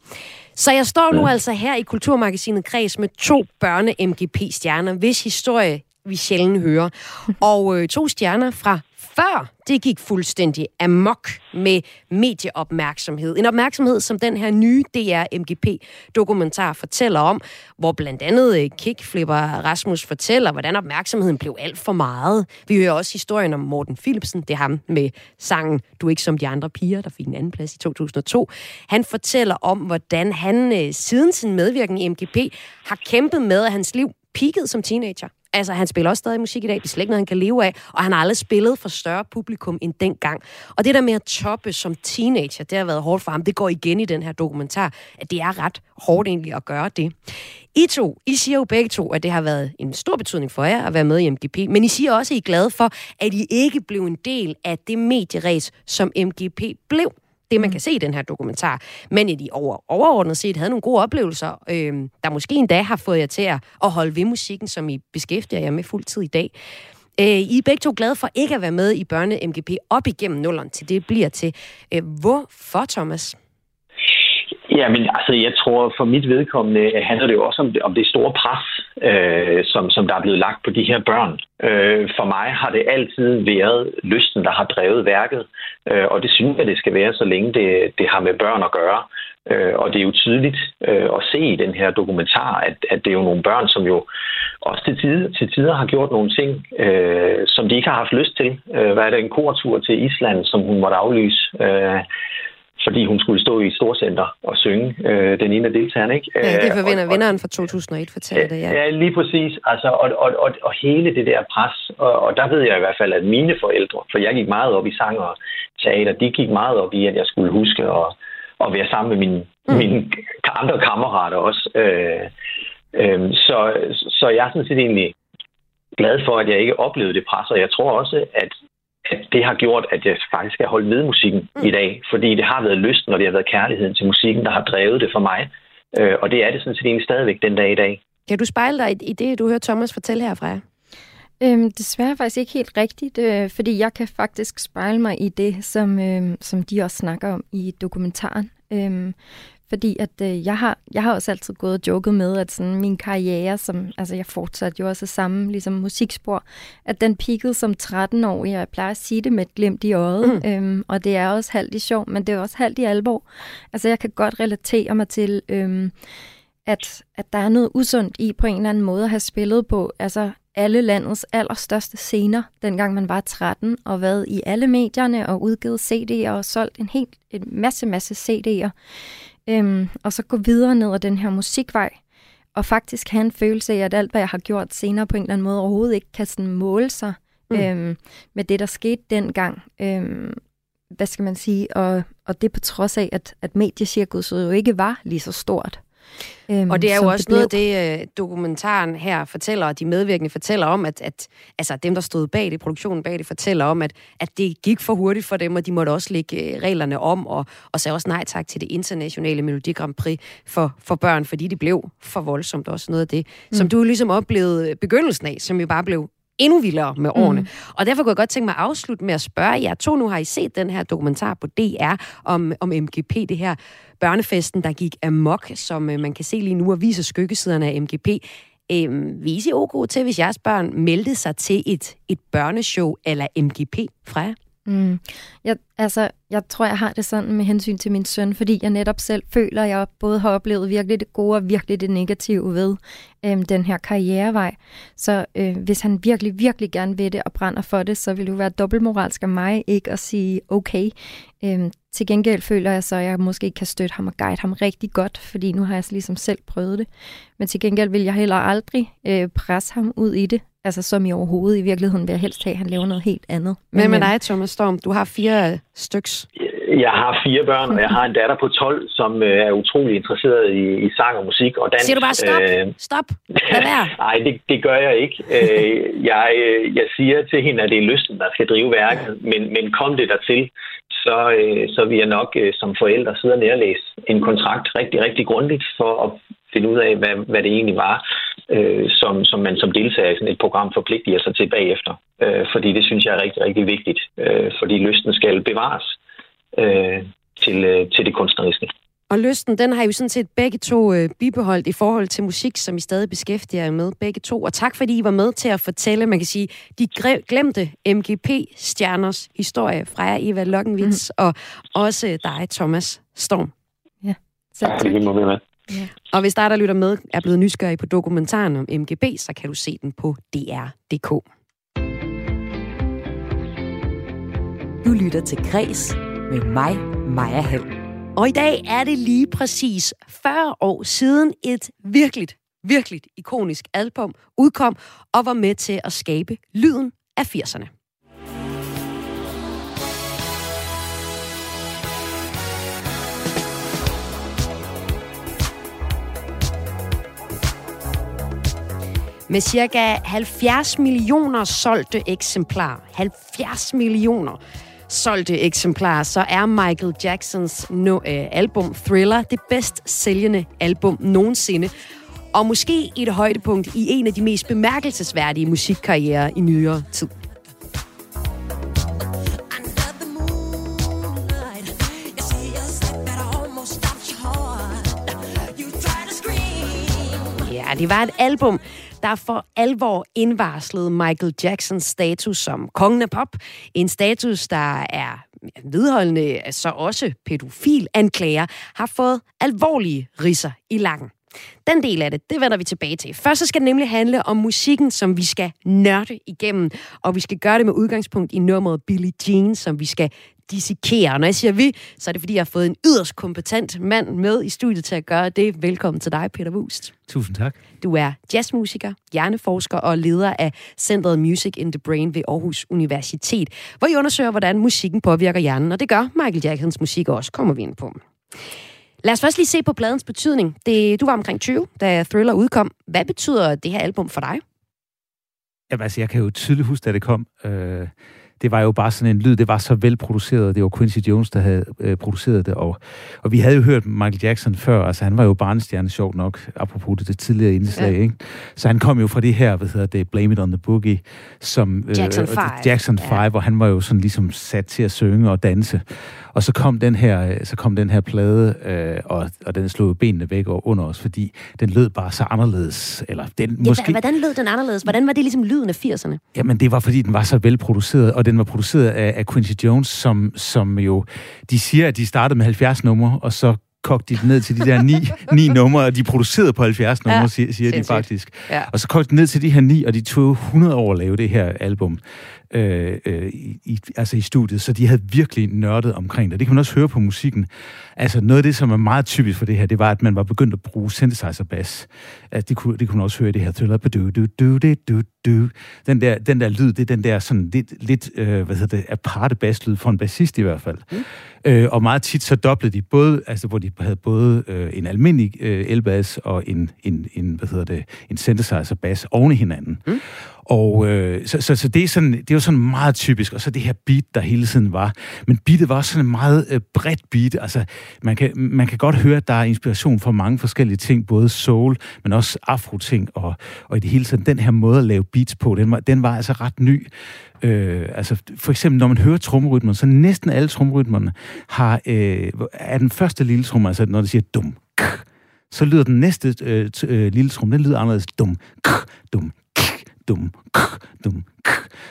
Så jeg står nu altså her i Kulturmagasinet Kreds med to børne-MGP-stjerner, hvis historie vi sjældent hører. Og øh, to stjerner fra før det gik fuldstændig amok med medieopmærksomhed. En opmærksomhed, som den her nye DR-MGP-dokumentar fortæller om, hvor blandt andet øh, Kickflipper Rasmus fortæller, hvordan opmærksomheden blev alt for meget. Vi hører også historien om Morten Philipsen, det er ham med sangen Du er ikke som de andre piger, der fik en anden plads i 2002. Han fortæller om, hvordan han øh, siden sin medvirken i MGP har kæmpet med, at hans liv peakede som teenager. Altså, han spiller også stadig musik i dag. Det er slet ikke noget, han kan leve af. Og han har aldrig spillet for større publikum end dengang. Og det der med at toppe som teenager, det har været hårdt for ham. Det går igen i den her dokumentar, at det er ret hårdt egentlig at gøre det. I to, I siger jo begge to, at det har været en stor betydning for jer at være med i MGP. Men I siger også, at I er glade for, at I ikke blev en del af det medieræs, som MGP blev det, man kan se i den her dokumentar. Men I over, overordnet set havde nogle gode oplevelser, øh, der måske endda har fået jer til at, holde ved musikken, som I beskæftiger jer med fuldtid i dag. Øh, I er begge to glade for ikke at være med i børne-MGP op igennem nulleren, til det bliver til. Øh, hvorfor, Thomas? Ja, men altså, jeg tror for mit vedkommende handler det jo også om det, om det store pres, øh, som, som der er blevet lagt på de her børn. Øh, for mig har det altid været lysten, der har drevet værket, øh, og det synes jeg, det skal være, så længe det, det har med børn at gøre. Øh, og det er jo tydeligt øh, at se i den her dokumentar, at, at det er jo nogle børn, som jo også til tider, til tider har gjort nogle ting, øh, som de ikke har haft lyst til. Øh, hvad er det, en kortur til Island, som hun måtte aflyse, øh, fordi hun skulle stå i et storcenter og synge, øh, den ene af deltagerne. Ikke? Ja, det Øh, forvinder og- vinderen fra 2001 fortæller det, ja. Ja, lige præcis. Altså, og, og, og, og hele det der pres, og, og der ved jeg i hvert fald, at mine forældre, for jeg gik meget op i sang og teater, de gik meget op i, at jeg skulle huske at, at være sammen med mine, mm. mine andre kammerater også. Øh, øh, så, så jeg er sådan set egentlig glad for, at jeg ikke oplevede det pres, og jeg tror også, at at det har gjort, at jeg faktisk har holdt ved musikken mm. i dag. Fordi det har været lysten, og det har været kærligheden til musikken, der har drevet det for mig. Øh, og det er det sådan set egentlig stadigvæk den dag i dag. Kan du spejle dig i- det, du hører Thomas fortælle herfra? Øhm, desværre faktisk ikke helt rigtigt, øh, fordi jeg kan faktisk spejle mig i det, som, øh, som de også snakker om i dokumentaren. Øhm, fordi at øh, jeg, har, jeg har også altid gået og joket med, at sådan min karriere, som, altså jeg fortsatte jo også samme ligesom musikspor, at den peakede som 13-årig. Jeg plejer at sige det med et glimt i øjet, mm. øhm, og det er også halvt i sjov, men det er også halvt i alvor. Altså jeg kan godt relatere mig til... Øhm, at, at der er noget usundt i på en eller anden måde at have spillet på, altså alle landets allerstørste scener, dengang man var 13, og været i alle medierne og udgivet CD'er og solgt en helt en masse, masse CD'er. Øhm, og så gå videre ned ad den her musikvej, og faktisk have en følelse af, at alt, hvad jeg har gjort senere på en eller anden måde, overhovedet ikke kan sådan måle sig Mm. øhm, med det, der skete dengang. Øhm, hvad skal man sige? Og, og det på trods af, at, at mediecirkuset jo ikke var lige så stort. Øhm, Og det er jo også blev. noget af det, øh, dokumentaren her fortæller, og de medvirkende fortæller om, at, at altså dem, der stod bag det, produktionen bag det, fortæller om, at, at det gik for hurtigt for dem, og de måtte også lægge øh, reglerne om, og, og sagde også nej tak til det internationale Melodi Grand Prix for, for børn, fordi de blev for voldsomt også noget af det, mm. som du ligesom oplevede begyndelsen af, som jo bare blev endnu vildere med årene. Mm. Og derfor kunne jeg godt tænke mig at afslutte med at spørge jer to. Nu har I set den her dokumentar på DR om, om MGP, det her børnefesten, der gik amok, som øh, man kan se lige nu og viser skyggesiderne af MGP. Vil I sige OK til, hvis jeres børn meldte sig til et, et børneshow eller MGP fra jer? Mm. Jeg, altså, jeg tror, jeg har det sådan med hensyn til min søn, fordi jeg netop selv føler, at jeg både har oplevet virkelig det gode og virkelig det negative ved øhm, den her karrierevej. Så øh, hvis han virkelig, virkelig gerne vil det og brænder for det, så vil det jo være dobbeltmoralsk af mig ikke at sige okay. Øhm, til gengæld føler jeg så, at jeg måske kan støtte ham og guide ham rigtig godt, fordi nu har jeg ligesom selv prøvet det. Men til gengæld vil jeg heller aldrig øh, presse ham ud i det, altså som i overhovedet. I virkeligheden vil jeg helst have, at han laver noget helt andet. Hvad med øh, dig, Thomas Storm? Du har fire øh, styks. Jeg har fire børn, og jeg har en datter på 12, som øh, er utrolig interesseret i, i sang og musik og dans. Siger du bare stop? Øh, Stop. Nej, det, det gør jeg ikke. Øh, jeg, øh, jeg siger til hende, at det er lysten, der skal drive værket, men, men kom det dertil, så, øh, så vil jeg nok øh, som forældre sidde og nærlæse en kontrakt rigtig, rigtig grundigt for at finde ud af, hvad, hvad det egentlig var, øh, som, som man som deltager i sådan et program forpligter sig til bagefter. Øh, fordi det synes jeg er rigtig, rigtig vigtigt, øh, fordi lysten skal bevares øh, til, øh, til det kunstneriske. Og lysten, den har I jo sådan set begge to øh, bibeholdt i forhold til musik, som I stadig beskæftiger jer med, begge to. Og tak, fordi I var med til at fortælle, man kan sige, de gre- glemte MGP-stjerners historie fra jer, Eva Lokkenvits, mm. og også dig, Thomas Storm. Ja, tak. Det må med. Ja. Og hvis dig, der lytter med, er blevet nysgerrig på dokumentaren om MGB, så kan du se den på dr.dk. Du lytter til Græs med mig, Maja Hall. Og i dag er det lige præcis 40 år siden et virkeligt, virkeligt ikonisk album udkom og var med til at skabe lyden af 80'erne. Med cirka 70 millioner solgte eksemplarer. 70 millioner solgte eksemplarer, så er Michael Jacksons no, øh, album Thriller det bedst sælgende album nogensinde. Og måske et højdepunkt i en af de mest bemærkelsesværdige musikkarrierer i nyere tid. Det var et album, der for alvor indvarslede Michael Jacksons status som kongen af pop. En status, der er vedholdende, så også pædofil anklager, har fået alvorlige risser i lakken. Den del af det, det vender vi tilbage til. Først så skal det nemlig handle om musikken, som vi skal nørde igennem, og vi skal gøre det med udgangspunkt i nummeret Billie Jean, som vi skal dissekere. Og når jeg siger vi, så er det fordi, jeg har fået en yderst kompetent mand med i studiet til at gøre det. Velkommen til dig, Peter Wust. Tusind tak. Du er jazzmusiker, hjerneforsker og leder af Centeret Music in the Brain ved Aarhus Universitet, hvor I undersøger, hvordan musikken påvirker hjernen, og det gør Michael Jacksons musik også, kommer vi ind på. Lad os først lige se på pladens betydning. Det, du var omkring 20, da Thriller udkom. Hvad betyder det her album for dig? Jamen, altså, jeg kan jo tydeligt huske, da det kom. Øh, det var jo bare sådan en lyd, det var så velproduceret. Det var Quincy Jones, der havde øh, produceret det. Og, og vi havde jo hørt Michael Jackson før. Altså, han var jo barnestjerne, sjovt nok, apropos det, det tidligere indslag. Ja. Ikke? Så han kom jo fra det her, hvad hedder det, Blame It on the Boogie, som, Jackson 5. Jackson 5, ja. hvor han var jo sådan ligesom sat til at synge og danse. Og så kom den her, øh, så kom den her plade, øh, og, og den slog benene væk under os, fordi den lød bare så anderledes. Eller den, Ja, måske, Hvordan lød den anderledes? Hvordan var det ligesom lyden af 80'erne? Jamen, det var, fordi den var så velproduceret, og den var produceret af, af Quincy Jones, som, som jo... De siger, at de startede med 70 numre, og så kogte de det ned til de der ni, ni numre, og de er produceret på 70 numre, Ja, siger, siger de faktisk. Ja. Og så kogte de ned til de her ni, og de tog 100 år at lave det her album øh, øh, i, altså i studiet, så de havde virkelig nørdet omkring det. Det kan man også høre på musikken. Altså noget af det, som er meget typisk for det her, det var, at man var begyndt at bruge synthesizer bass. Altså, det, kunne, det kunne man også høre det her thriller. Du, du, du, du, du. Den, der, den der lyd, det er den der sådan lidt, lidt øh, hvad hedder det, aparte basslyd for en bassist i hvert fald. Mm. Øh, og meget tit så doblede de både, altså hvor de havde både øh, en almindelig øh, elbass og en, en, en, hvad hedder det, en synthesizer bass oven i hinanden. Mm. Og øh, så, så, så det, er sådan, det er jo sådan meget typisk, og så det her beat, der hele tiden var. Men beatet var også sådan en meget øh, bredt beat. Altså, man kan, man kan godt høre, at der er inspiration fra mange forskellige ting, både soul, men også afro-ting, og, og i det hele taget, den her måde at lave beats på, den var, den var altså ret ny. Øh, altså, for eksempel, når man hører trommerytmen, så næsten alle trommerytmerne har, øh, er den første lille tromme, altså når det siger dum, k, så lyder den næste øh, t- øh, lille tromme, den lyder anderledes dum, k, dum, k, dum.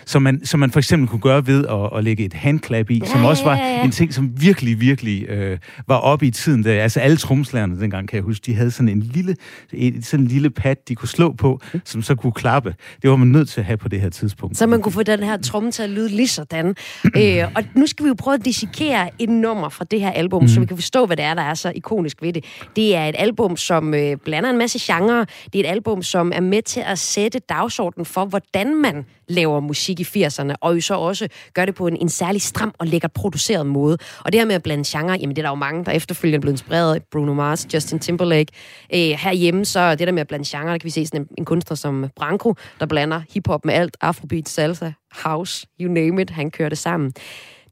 Så man, som man for eksempel kunne gøre ved at, at lægge et handklap i, ja, som også var ja, ja. en ting, som virkelig, virkelig øh, var oppe i tiden. Der, altså alle tromslærerne dengang, kan jeg huske, de havde sådan en lille, en, sådan en lille pad, de kunne slå på, som så kunne klappe. Det var man nødt til at have på det her tidspunkt. Så man kunne få den her tromme til at lyde lige sådan. øh, og nu skal vi jo prøve at dissekere et nummer fra det her album, mm. så vi kan forstå, hvad det er, der er så ikonisk ved det. Det er et album, som øh, blander en masse genrer. Det er et album, som er med til at sætte dagsordenen for, hvordan man laver musik i 80'erne, og jo så også gør det på en, en særlig stram og lækkert produceret måde. Og det her med at blande genre, jamen det er der jo mange, der efterfølgende er blevet inspireret af Bruno Mars, Justin Timberlake. Øh, herhjemme, så det der med at blande genre, der kan vi se sådan en, en kunstner som Branko, der blander hiphop med alt, afrobeat, salsa, house, you name it, han kører det sammen.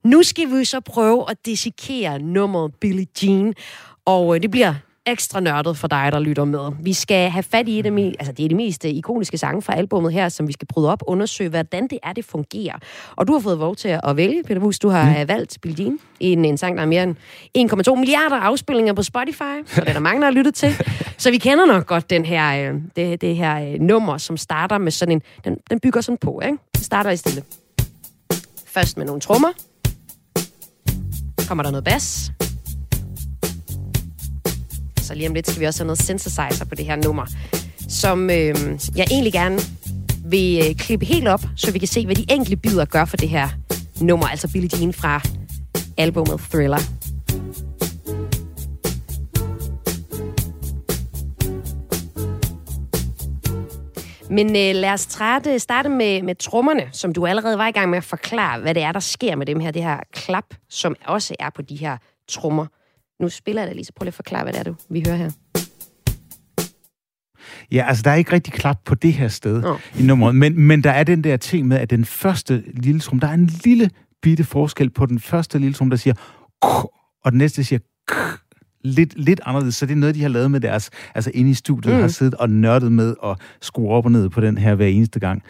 Nu skal vi så prøve at dissekere nummeret Billie Jean, og øh, det bliver ekstra nørdet for dig, der lytter med. Vi skal have fat i et af me- altså det er de mest øh, ikoniske sange fra albumet her, som vi skal bryde op, undersøge, hvordan det er, det fungerer. Og du har fået lov til at vælge, Peter Bus. Du har mm. valgt Billie Jean, en, en sang, der er mere end 1,2 milliarder afspilninger på Spotify, så det er der mange, der har lyttet til. Så vi kender nok godt den her, øh, det, det her øh, nummer, som starter med sådan en... Den, den bygger sådan på, ikke? Den starter i stille. Først med nogle trommer. Kommer der noget bas og lige om lidt skal vi også have noget synthesizer på det her nummer, som øh, jeg egentlig gerne vil øh, klippe helt op, så vi kan se, hvad de enkelte bidder gør for det her nummer, altså Billie Jean fra albumet Thriller. Men øh, lad os trætte, starte med, med trommerne, som du allerede var i gang med at forklare, hvad det er, der sker med dem her, det her klap, som også er på de her trommer. Nu spiller jeg det lige, så prøv lige at forklare, hvad det er, du, vi hører her. Ja, altså der er ikke rigtig klap på det her sted oh. i nummeret, men, men der er den der ting med, at den første lille trum, der er en lille bitte forskel på den første lille trum, der siger og den næste siger lidt, lidt anderledes, så det er noget, de har lavet med deres, altså inde i studiet, mm. har siddet og nørdet med at skrue op og ned på den her hver eneste gang.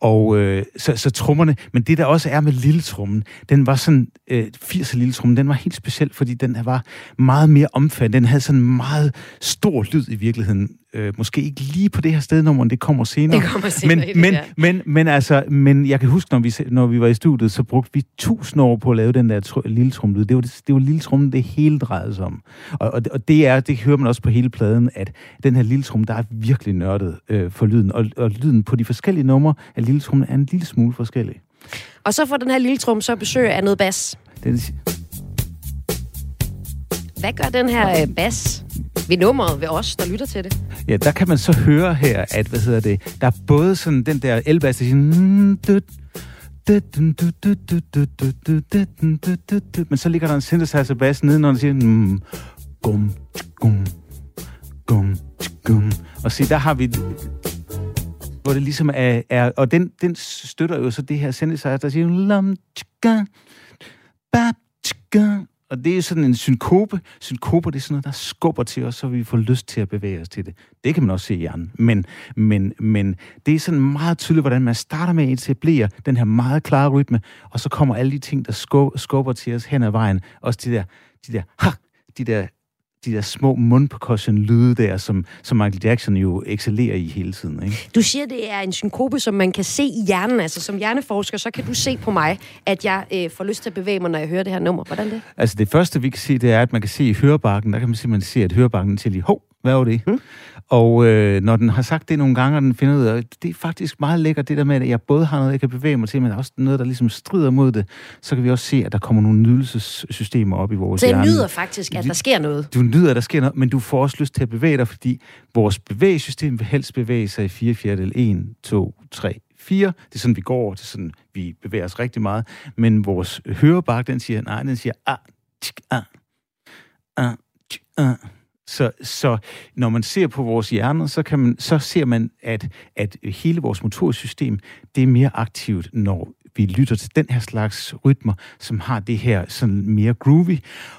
Og øh, så, så trummerne, men det der også er med lille trummen, den var sådan, øh, 80'er lille trummen, den var helt speciel, fordi den var meget mere omfattende, den havde sådan en meget stor lyd i virkeligheden, øh, måske ikke lige på det her sted, det kommer senere. Det kommer senere men, det men, der. men, men, altså, men jeg kan huske, når vi, når vi var i studiet, så brugte vi tusind år på at lave den der tr- lille trumlyd. Det var, det, det var lille trummen, det hele drejede sig om. Og, og, og det er, det hører man også på hele pladen, at den her lille trum, der er virkelig nørdet øh, for lyden. Og, og lyden på de forskellige numre af lille trummen er en lille smule forskellig. Og så får den her lille trum så besøg af noget bas. Den, Hvad gør den her øh, bas ved nummeret ved os, der lytter til det? ja, der kan man så høre her, at, hvad hedder det, der er både sådan den der elbass, der siger, "Mm, men så ligger der en synthesizer bass nede, når den siger, mm, gum, gum, gum, gum. Og se, der har vi hvor det ligesom er, er og den, den støtter jo så det her synthesizer, der siger, lam, tjka, bap, tjka, og det er sådan en synkope. Synkoper, det er sådan noget, der skubber til os, så vi får lyst til at bevæge os til det. Det kan man også se i hjernen. Men, men, men det er sådan meget tydeligt, hvordan man starter med at etablere den her meget klare rytme, og så kommer alle de ting, der skubber, skubber til os hen ad vejen. Også de der, de der, ha, de der, de der små mundpercussion-lyde der, som, som Michael Jackson jo excellerer i hele tiden. Ikke? Du siger, det er en synkope, som man kan se i hjernen. Altså som hjerneforsker, så kan du se på mig, at jeg øh, får lyst til at bevæge mig, når jeg hører det her nummer. Hvordan det? Altså det første, vi kan se, det er, at man kan se i hørebakken, der kan man simpelthen se, at hørebakken til lige, hov, hvad var det? Mm. Og øh, når den har sagt det nogle gange, og den finder ud af, det er faktisk meget lækkert, det der med, at jeg både har noget, jeg kan bevæge mig til, men også noget, der ligesom strider mod det, så kan vi også se, at der kommer nogle nydelsessystemer op i vores Så jeg hjerne. nyder faktisk, at der sker noget. Du nyder, at der sker noget, men du får også lyst til at bevæge dig, fordi vores bevægesystem vil helst bevæge sig i 4 fjerdedel. 1, 2, 3, 4. Det er sådan, vi går. Det er sådan, vi bevæger os rigtig meget. Men vores hørebakke, den siger, nej, den siger, ah, tsk, ah, ah, tsk, ah. Så, så når man ser på vores hjerner, så, kan man, så ser man, at, at hele vores motorsystem, det er mere aktivt, når vi lytter til den her slags rytmer, som har det her sådan mere groovy.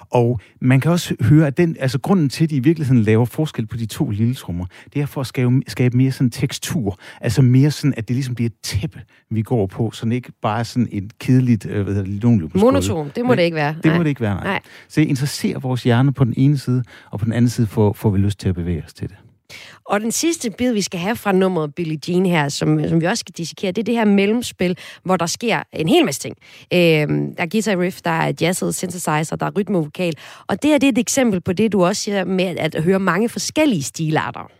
Og man kan også høre, at den, altså grunden til, at de i virkeligheden laver forskel på de to lille trommer, det er for at skabe, skabe mere sådan tekstur. Altså mere sådan, at det ligesom bliver et tæppe, vi går på, så det ikke bare er sådan et kedeligt øh, hvad hedder det. Monoton, det må det ikke være. Det Nej. må det ikke være, nej. Nej. nej. Så det interesserer vores hjerne på den ene side, og på den anden side får, får vi lyst til at bevæge os til det. Og den sidste bid, vi skal have fra nummeret Billie Jean her, som, som vi også skal dissekere, det er det her mellemspil, hvor der sker en hel masse ting. Øh, der er guitar riff, der er jazzet synthesizer, der er rytmevokal. Og det her det er et eksempel på det, du også siger med at, at høre mange forskellige stilarter.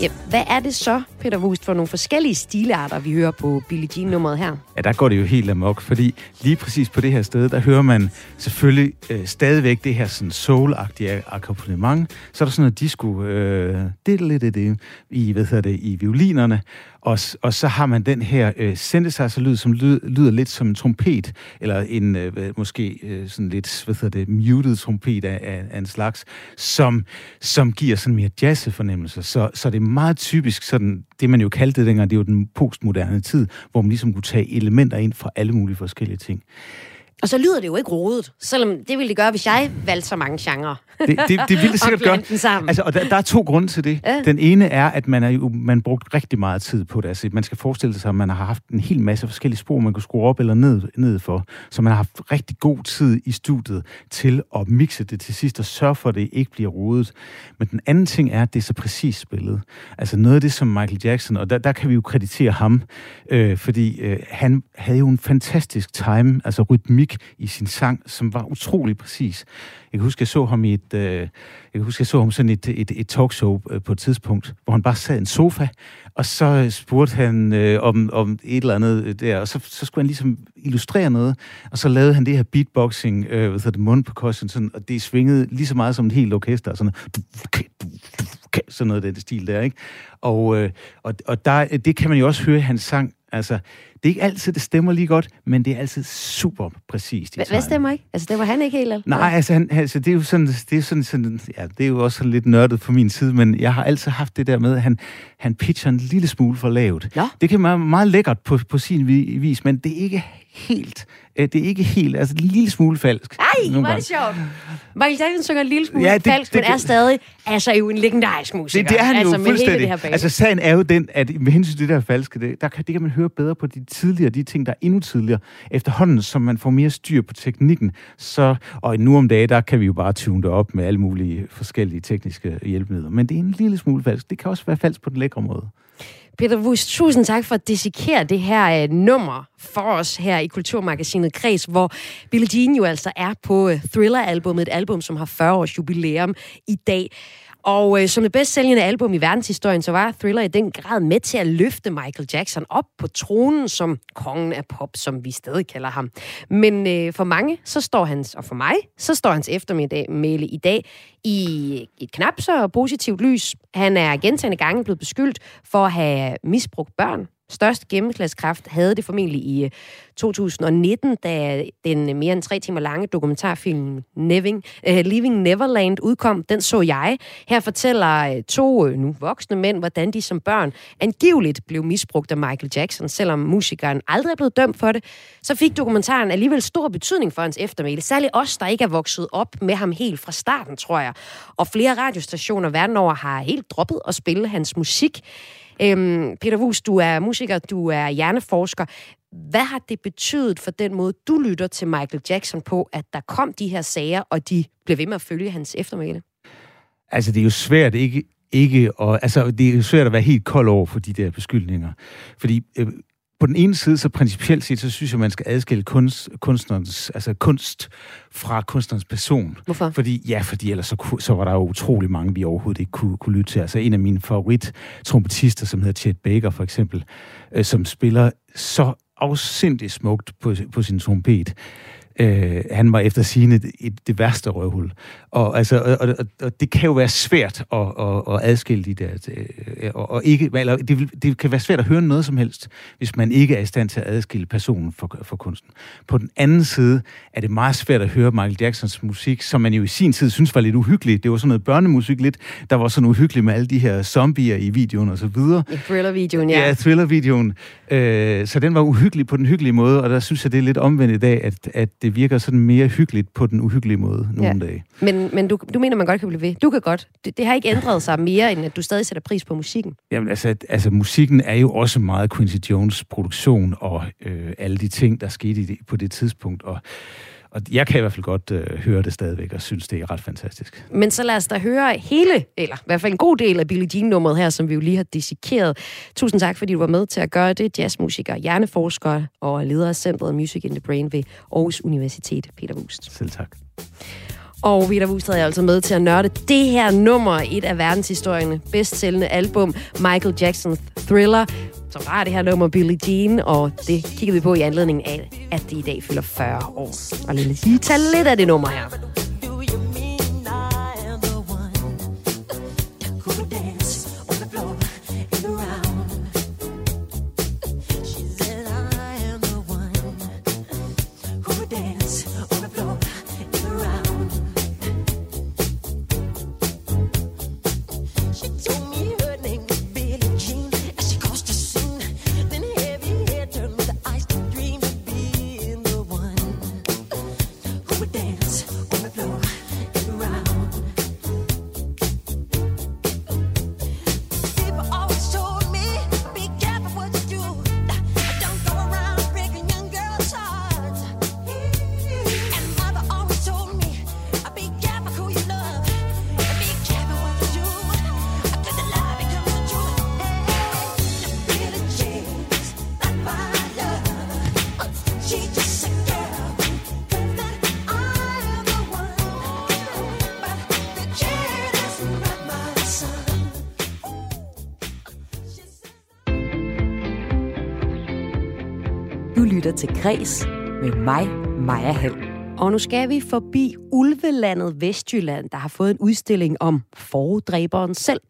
Ja, hvad er det så, Peter Wust, for nogle forskellige stilarter, vi hører på Billie Jean-nummeret her? Ja, der går det jo helt amok, fordi lige præcis på det her sted, der hører man selvfølgelig øh, stadigvæk det her sådan soul-agtige akkompagnement. Så er der sådan noget disco øh, det, det, det, det, i, hvad hedder det, i violinerne, og, og så har man den her øh, synthesizer-lyd, som lyder, lyder lidt som en trompet, eller en øh, måske øh, sådan lidt, hvad hedder det, muted trompet af, af, af en slags, som, som giver sådan mere jazz fornemmelse. Så, så det er meget typisk sådan, det man jo kaldte det dengang, det er jo den postmoderne tid, hvor man ligesom kunne tage elementer ind fra alle mulige forskellige ting. Og så lyder det jo ikke rodet, selvom det ville det gøre, hvis jeg valgte så mange genrer. Det, det, det vil det sikkert gøre. Altså, og der, der er to grunde til det. Ja. Den ene er, at man er jo man brugt rigtig meget tid på det. Altså, man skal forestille sig, at man har haft en hel masse forskellige spor, man kunne skrue op eller ned, ned for. Så man har haft rigtig god tid i studiet til at mixe det til sidst og sørge for, at det ikke bliver rodet. Men den anden ting er, at det er så præcis spillet. Altså noget af det, som Michael Jackson, og der, der kan vi jo kreditere ham, øh, fordi øh, han havde jo en fantastisk time, altså rytmik i sin sang, som var utrolig præcis. Jeg kan huske, jeg så ham i et, øh, jeg kan huske, jeg så ham sådan et, et, et talkshow øh, på et tidspunkt, hvor han bare sad i en sofa, og så øh, spurgte han øh, om, om et eller andet øh, der, og så, så skulle han ligesom illustrere noget, og så lavede han det her beatboxing, øh, hvad hedder det, mundpercussion, sådan, og det svingede lige så meget som et helt orkester, og sådan sådan noget af den stil der, ikke? Og, øh, og, og der, det kan man jo også høre i hans sang, altså, det er ikke altid, det stemmer lige godt, men det er altid super præcist. i Hvad, stemmer ikke? Altså, det var han ikke helt, eller? Nej, altså, han, altså det er jo sådan, det er sådan, sådan, ja, det er jo også sådan lidt nørdet på min side, men jeg har altid haft det der med, at han, han pitcher en lille smule for lavt. Ja. Det kan være meget lækkert på, på sin vi- vis, men det er ikke helt, øh, det er ikke helt, altså en lille smule falsk. Ej, nogle hvor er det sjovt. Michael Jackson synger en lille smule Ja, det- det, falsk, det- men er stadig altså jo en legendarisk musiker. Det, det er han altså, jo fuldstændig. det her altså, sagen er jo den, at med hensyn til det der falske, det, der kan, det kan man høre bedre på de tidligere, de ting, der er endnu tidligere. Efterhånden, som man får mere styr på teknikken, så, og nu om dagen, der kan vi jo bare tune det op med alle mulige forskellige tekniske hjælpemidler. Men det er en lille smule falsk. Det kan også være falsk på den lækre måde. Peter Wust, tusind tak for at dissekere det her øh, nummer for os her i Kulturmagasinet Kreds, hvor Billie Jean jo altså er på øh, Thriller-albummet, et album, som har 40 års jubilæum i dag. Og øh, som det bedst sælgende album i verdenshistorien, så var Thriller i den grad med til at løfte Michael Jackson op på tronen som kongen af pop, som vi stadig kalder ham. Men øh, for mange, så står hans, og for mig, så står hans eftermiddag male i dag i et knap så positivt lys. Han er gentagende gange blevet beskyldt for at have misbrugt børn, Størst gennemslagskraft havde det formentlig i øh, 2019, da den øh, mere end tre timer lange dokumentarfilm Neving, uh, Leaving Neverland udkom. Den så jeg. Her fortæller to nu voksne mænd, hvordan de som børn angiveligt blev misbrugt af Michael Jackson. Selvom musikeren aldrig er blevet dømt for det, så fik dokumentaren alligevel stor betydning for hans eftermæle. Særligt os, der ikke er vokset op med ham helt fra starten, tror jeg. Og flere radiostationer verden over har helt droppet at spille hans musik. Øhm, Peter Wus, du er musiker, du er hjerneforsker. Hvad har det betydet for den måde, du lytter til Michael Jackson på, at der kom de her sager, og de blev ved med at følge hans eftermæle? Altså, det er jo svært ikke, ikke at, altså, det er svært at være helt kold over for de der beskyldninger. Fordi øh, på den ene side, så principielt set, så synes jeg, man skal adskille kunst, kunstnerens, altså kunst fra kunstnerens person. Hvorfor? Fordi, ja, fordi ellers så, så var der jo utrolig mange, vi overhovedet ikke kunne, kunne lytte til. Altså en af mine favorit trompetister, som hedder Chet Baker for eksempel, øh, som spiller så afsindigt smukt på, på sin trompet. Øh, han var efter sine det, det værste røvhul. Og, altså, og, og, og det kan jo være svært at, at, at adskille de der... øh, Og, og ikke, eller det, det kan være svært at høre noget som helst, hvis man ikke er i stand til at adskille personen for, for kunsten. På den anden side er det meget svært at høre Michael Jacksons musik, som man jo i sin tid synes var lidt uhyggelig. Det var sådan noget børnemusik lidt, der var sådan uhyggeligt med alle de her zombier i videoen og så videre. I thriller-videoen, ja. Ja, thriller-videoen. Øh, så den var uhyggelig på den hyggelige måde, og der synes jeg, det er lidt omvendt i dag, at, at det virker sådan mere hyggeligt på den uhyggelige måde nogle Ja. dage. Men, men du, du mener, man godt kan blive ved. Du kan godt. Det, det har ikke ændret sig mere, end at du stadig sætter pris på musikken. Jamen altså, altså, musikken er jo også meget Quincy Jones produktion, og øh, alle de ting, der skete i det, på det tidspunkt, og, og jeg kan i hvert fald godt øh, høre det stadigvæk, og synes, det er ret fantastisk. Men så lad os da høre hele, eller i hvert fald en god del af Billie Jean-nummeret her, som vi jo lige har dissekeret. Tusind tak, fordi du var med til at gøre det. Jazzmusiker, hjerneforsker og leder af Centret Music in the Brain ved Aarhus Universitet, Peter Wust. Selv tak. Og Peter Wust havde jeg altså med til at nørde det her nummer, et af verdenshistorierne bedst sælgende album, Michael Jacksons Thriller, så var det her nummer Billie Jean, og det kiggede vi på i anledning af, at det i dag fylder 40 år. Og lige tage lidt af det nummer her. Til Græs med mig, Maja Hall. Og nu skal vi forbi Ulvelandet Vestjylland, der har fået en udstilling om foredræberen selv.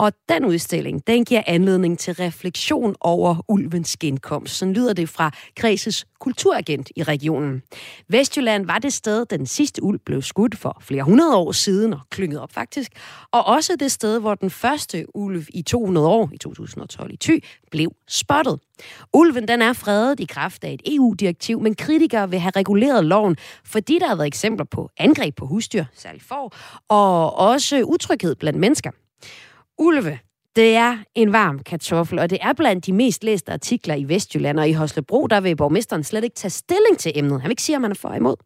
Og den udstilling, den giver anledning til refleksion over ulvens genkomst. Sådan lyder det fra Græses kulturagent i regionen. Vestjylland var det sted, den sidste ulv blev skudt for flere hundrede år siden og klynget op faktisk. Og også det sted, hvor den første ulv i 200 år, i 2012 i Thy, blev spottet. Ulven den er fredet i kraft af et EU-direktiv, men kritikere vil have reguleret loven, fordi der har været eksempler på angreb på husdyr, særligt får, og også utryghed blandt mennesker. Ulve, det er en varm kartoffel, og det er blandt de mest læste artikler i Vestjylland, og i Hoslebro, der vil borgmesteren slet ikke tage stilling til emnet. Han vil ikke sige, om man er for imod.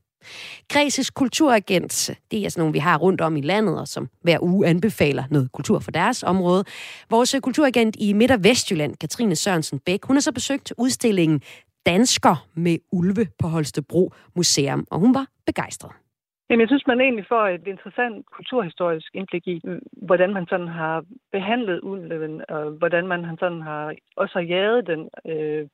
Græses kulturagent, det er sådan nogle, vi har rundt om i landet, og som hver uge anbefaler noget kultur for deres område. Vores kulturagent i Midt- og Vestjylland, Katrine Sørensen Bæk, hun har så besøgt udstillingen Dansker med ulve på Holstebro Museum, og hun var begejstret. Jamen, jeg synes, man egentlig får et interessant kulturhistorisk indblik i, hvordan man sådan har behandlet ulven, og hvordan man han sådan har også har jaget den. Øh,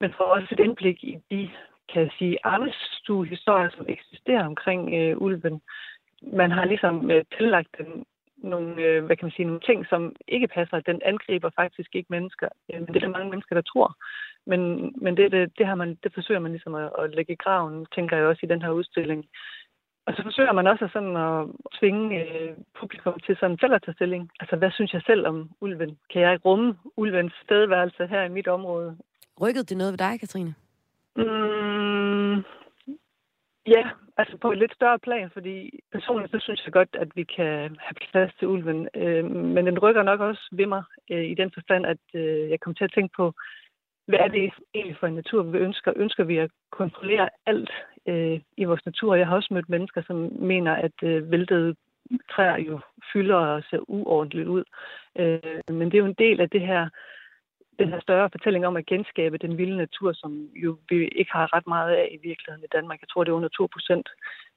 men får også et indblik i de, kan jeg sige, arbejdsstuehistorier, som eksisterer omkring øh, ulven. Man har ligesom øh, tillagt den nogle, øh, hvad kan man sige, nogle ting, som ikke passer. Den angriber faktisk ikke mennesker. Øh, men det er der mange mennesker, der tror. Men, men det, det, det, har man, det forsøger man ligesom at, at lægge i graven, tænker jeg også i den her udstilling. Og så forsøger man også sådan at tvinge øh, publikum til sådan selv at tage stilling. Altså, hvad synes jeg selv om ulven? Kan jeg rumme ulvens stedværelse her i mit område? Rykkede det noget ved dig, Katrine? Mm, ja, altså på et lidt større plan, fordi personligt så synes jeg godt, at vi kan have plads til ulven. Øh, men den rykker nok også ved mig øh, i den forstand, at øh, jeg kommer til at tænke på, hvad er det egentlig for en natur, vi ønsker? Ønsker vi at kontrollere alt øh, i vores natur? Jeg har også mødt mennesker, som mener, at øh, væltede træer jo fylder og ser uordentligt ud. Øh, men det er jo en del af det her, den her større fortælling om at genskabe den vilde natur, som jo vi ikke har ret meget af i virkeligheden i Danmark. Jeg tror, det er under 2 procent.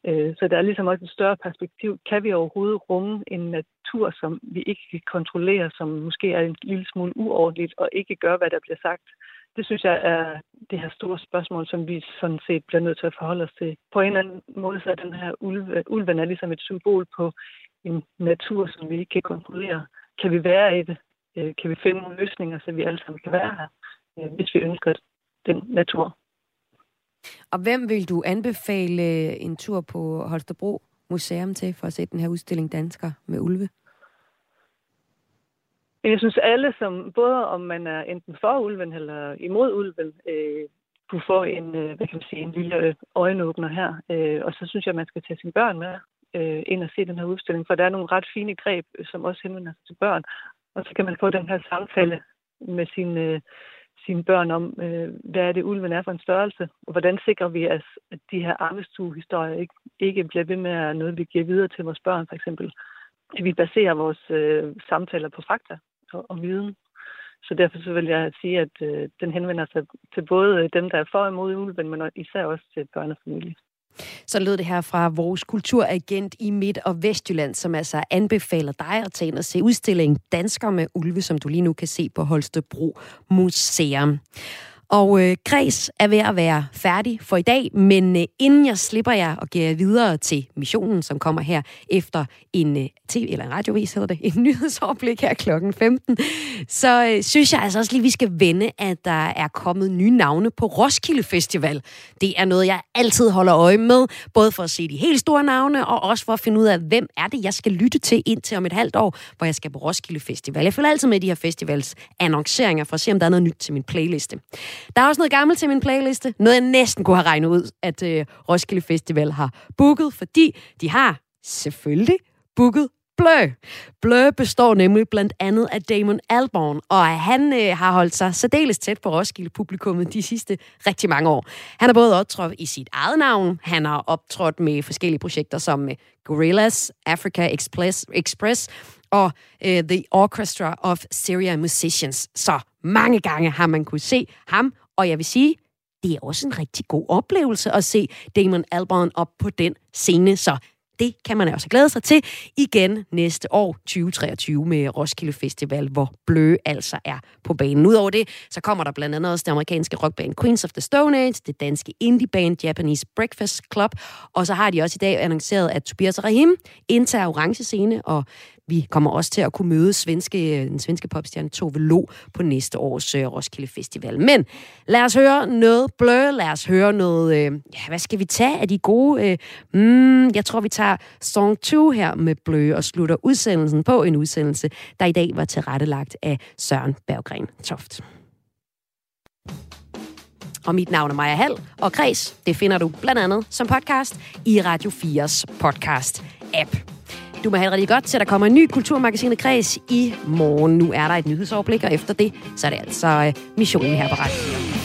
Øh, så der er ligesom også et større perspektiv. Kan vi overhovedet rumme en natur, som vi ikke kan kontrollere, som måske er en lille smule uordentligt og ikke gør, hvad der bliver sagt? Det synes jeg er det her store spørgsmål, som vi sådan set bliver nødt til at forholde os til. På en eller anden måde så er den her ulve, ulven er ligesom et symbol på en natur, som vi ikke kan kontrollere. Kan vi være i det? Øh, kan vi finde nogle løsninger, så vi alle sammen kan være her, øh, hvis vi ønsker den natur? Og hvem vil du anbefale en tur på Holstebro Museum til for at se den her udstilling Dansker med ulve? Men jeg synes alle, som både om man er enten for ulven eller imod ulven, øh, kunne få en, øh, hvad kan man sige, en lille øh, øjenåbner her. Øh, og så synes jeg, at man skal tage sine børn med øh, ind og se den her udstilling, for der er nogle ret fine greb, som også henvender sig til børn. Og så kan man få den her samtale med sine, øh, sine børn om, øh, hvad er det, ulven er for en størrelse, og hvordan sikrer vi, os, at de her arvestuehistorier ikke, ikke bliver ved med at noget, vi giver videre til vores børn, for eksempel. At vi baserer vores øh, samtaler på fakta og, og viden. Så derfor så vil jeg sige, at øh, den henvender sig til både øh, dem, der er for og imod ulven, men især også til børnefamilier. Så lød det her fra vores kulturagent i Midt- og Vestjylland, som altså anbefaler dig at tage ind og se udstillingen Dansker med Ulve, som du lige nu kan se på Holstebro Museum. Og øh, Græs er ved at være færdig for i dag, men øh, inden jeg slipper jer og giver jer videre til missionen, som kommer her efter en øh, tv eller en radiovis hedder det, en nyhedsoverblik her klokken 15, så øh, synes jeg altså også lige, vi skal vende, at der er kommet nye navne på Roskilde Festival. Det er noget, jeg altid holder øje med, både for at se de helt store navne, og også for at finde ud af, hvem er det, jeg skal lytte til indtil om et halvt år, hvor jeg skal på Roskilde Festival. Jeg følger altid med de her festivals annonceringer for at se, om der er noget nyt til min playliste. Der er også noget gammelt til min playliste. Noget, jeg næsten kunne have regnet ud, at øh, Roskilde Festival har booket, fordi de har selvfølgelig booket Blø. Blø består nemlig blandt andet af Damon Albarn, og han øh, har holdt sig særdeles tæt på Roskilde-publikummet de sidste rigtig mange år. Han har både optrådt i sit eget navn, han har optrådt med forskellige projekter som øh, Gorillas, Africa Express, Express og øh, The Orchestra of Syria Musicians. Så mange gange har man kunne se ham, og jeg vil sige, det er også en rigtig god oplevelse at se Damon Albarn op på den scene, så det kan man også glæde sig til igen næste år, 2023, med Roskilde Festival, hvor Blø altså er på banen. Udover det, så kommer der blandt andet også det amerikanske rockband Queens of the Stone Age, det danske indieband Japanese Breakfast Club, og så har de også i dag annonceret, at Tobias Rahim indtager orange scene, og vi kommer også til at kunne møde svenske, øh, den svenske popstjerne Tove Lo på næste års øh, Roskilde Festival. Men lad os høre noget Blur, lad os høre noget, øh, ja, hvad skal vi tage af de gode? Øh, mm, jeg tror, vi tager Song 2 her med blø og slutter udsendelsen på en udsendelse, der i dag var tilrettelagt af Søren Berggren Toft. Og mit navn er Maja Hall, og Kreds, det finder du blandt andet som podcast i Radio 4's podcast-app. Du må have det rigtig godt til, at der kommer en ny Kulturmagasinet Kreds i morgen. Nu er der et nyhedsoverblik, og efter det, så er det altså øh, missionen her på Radio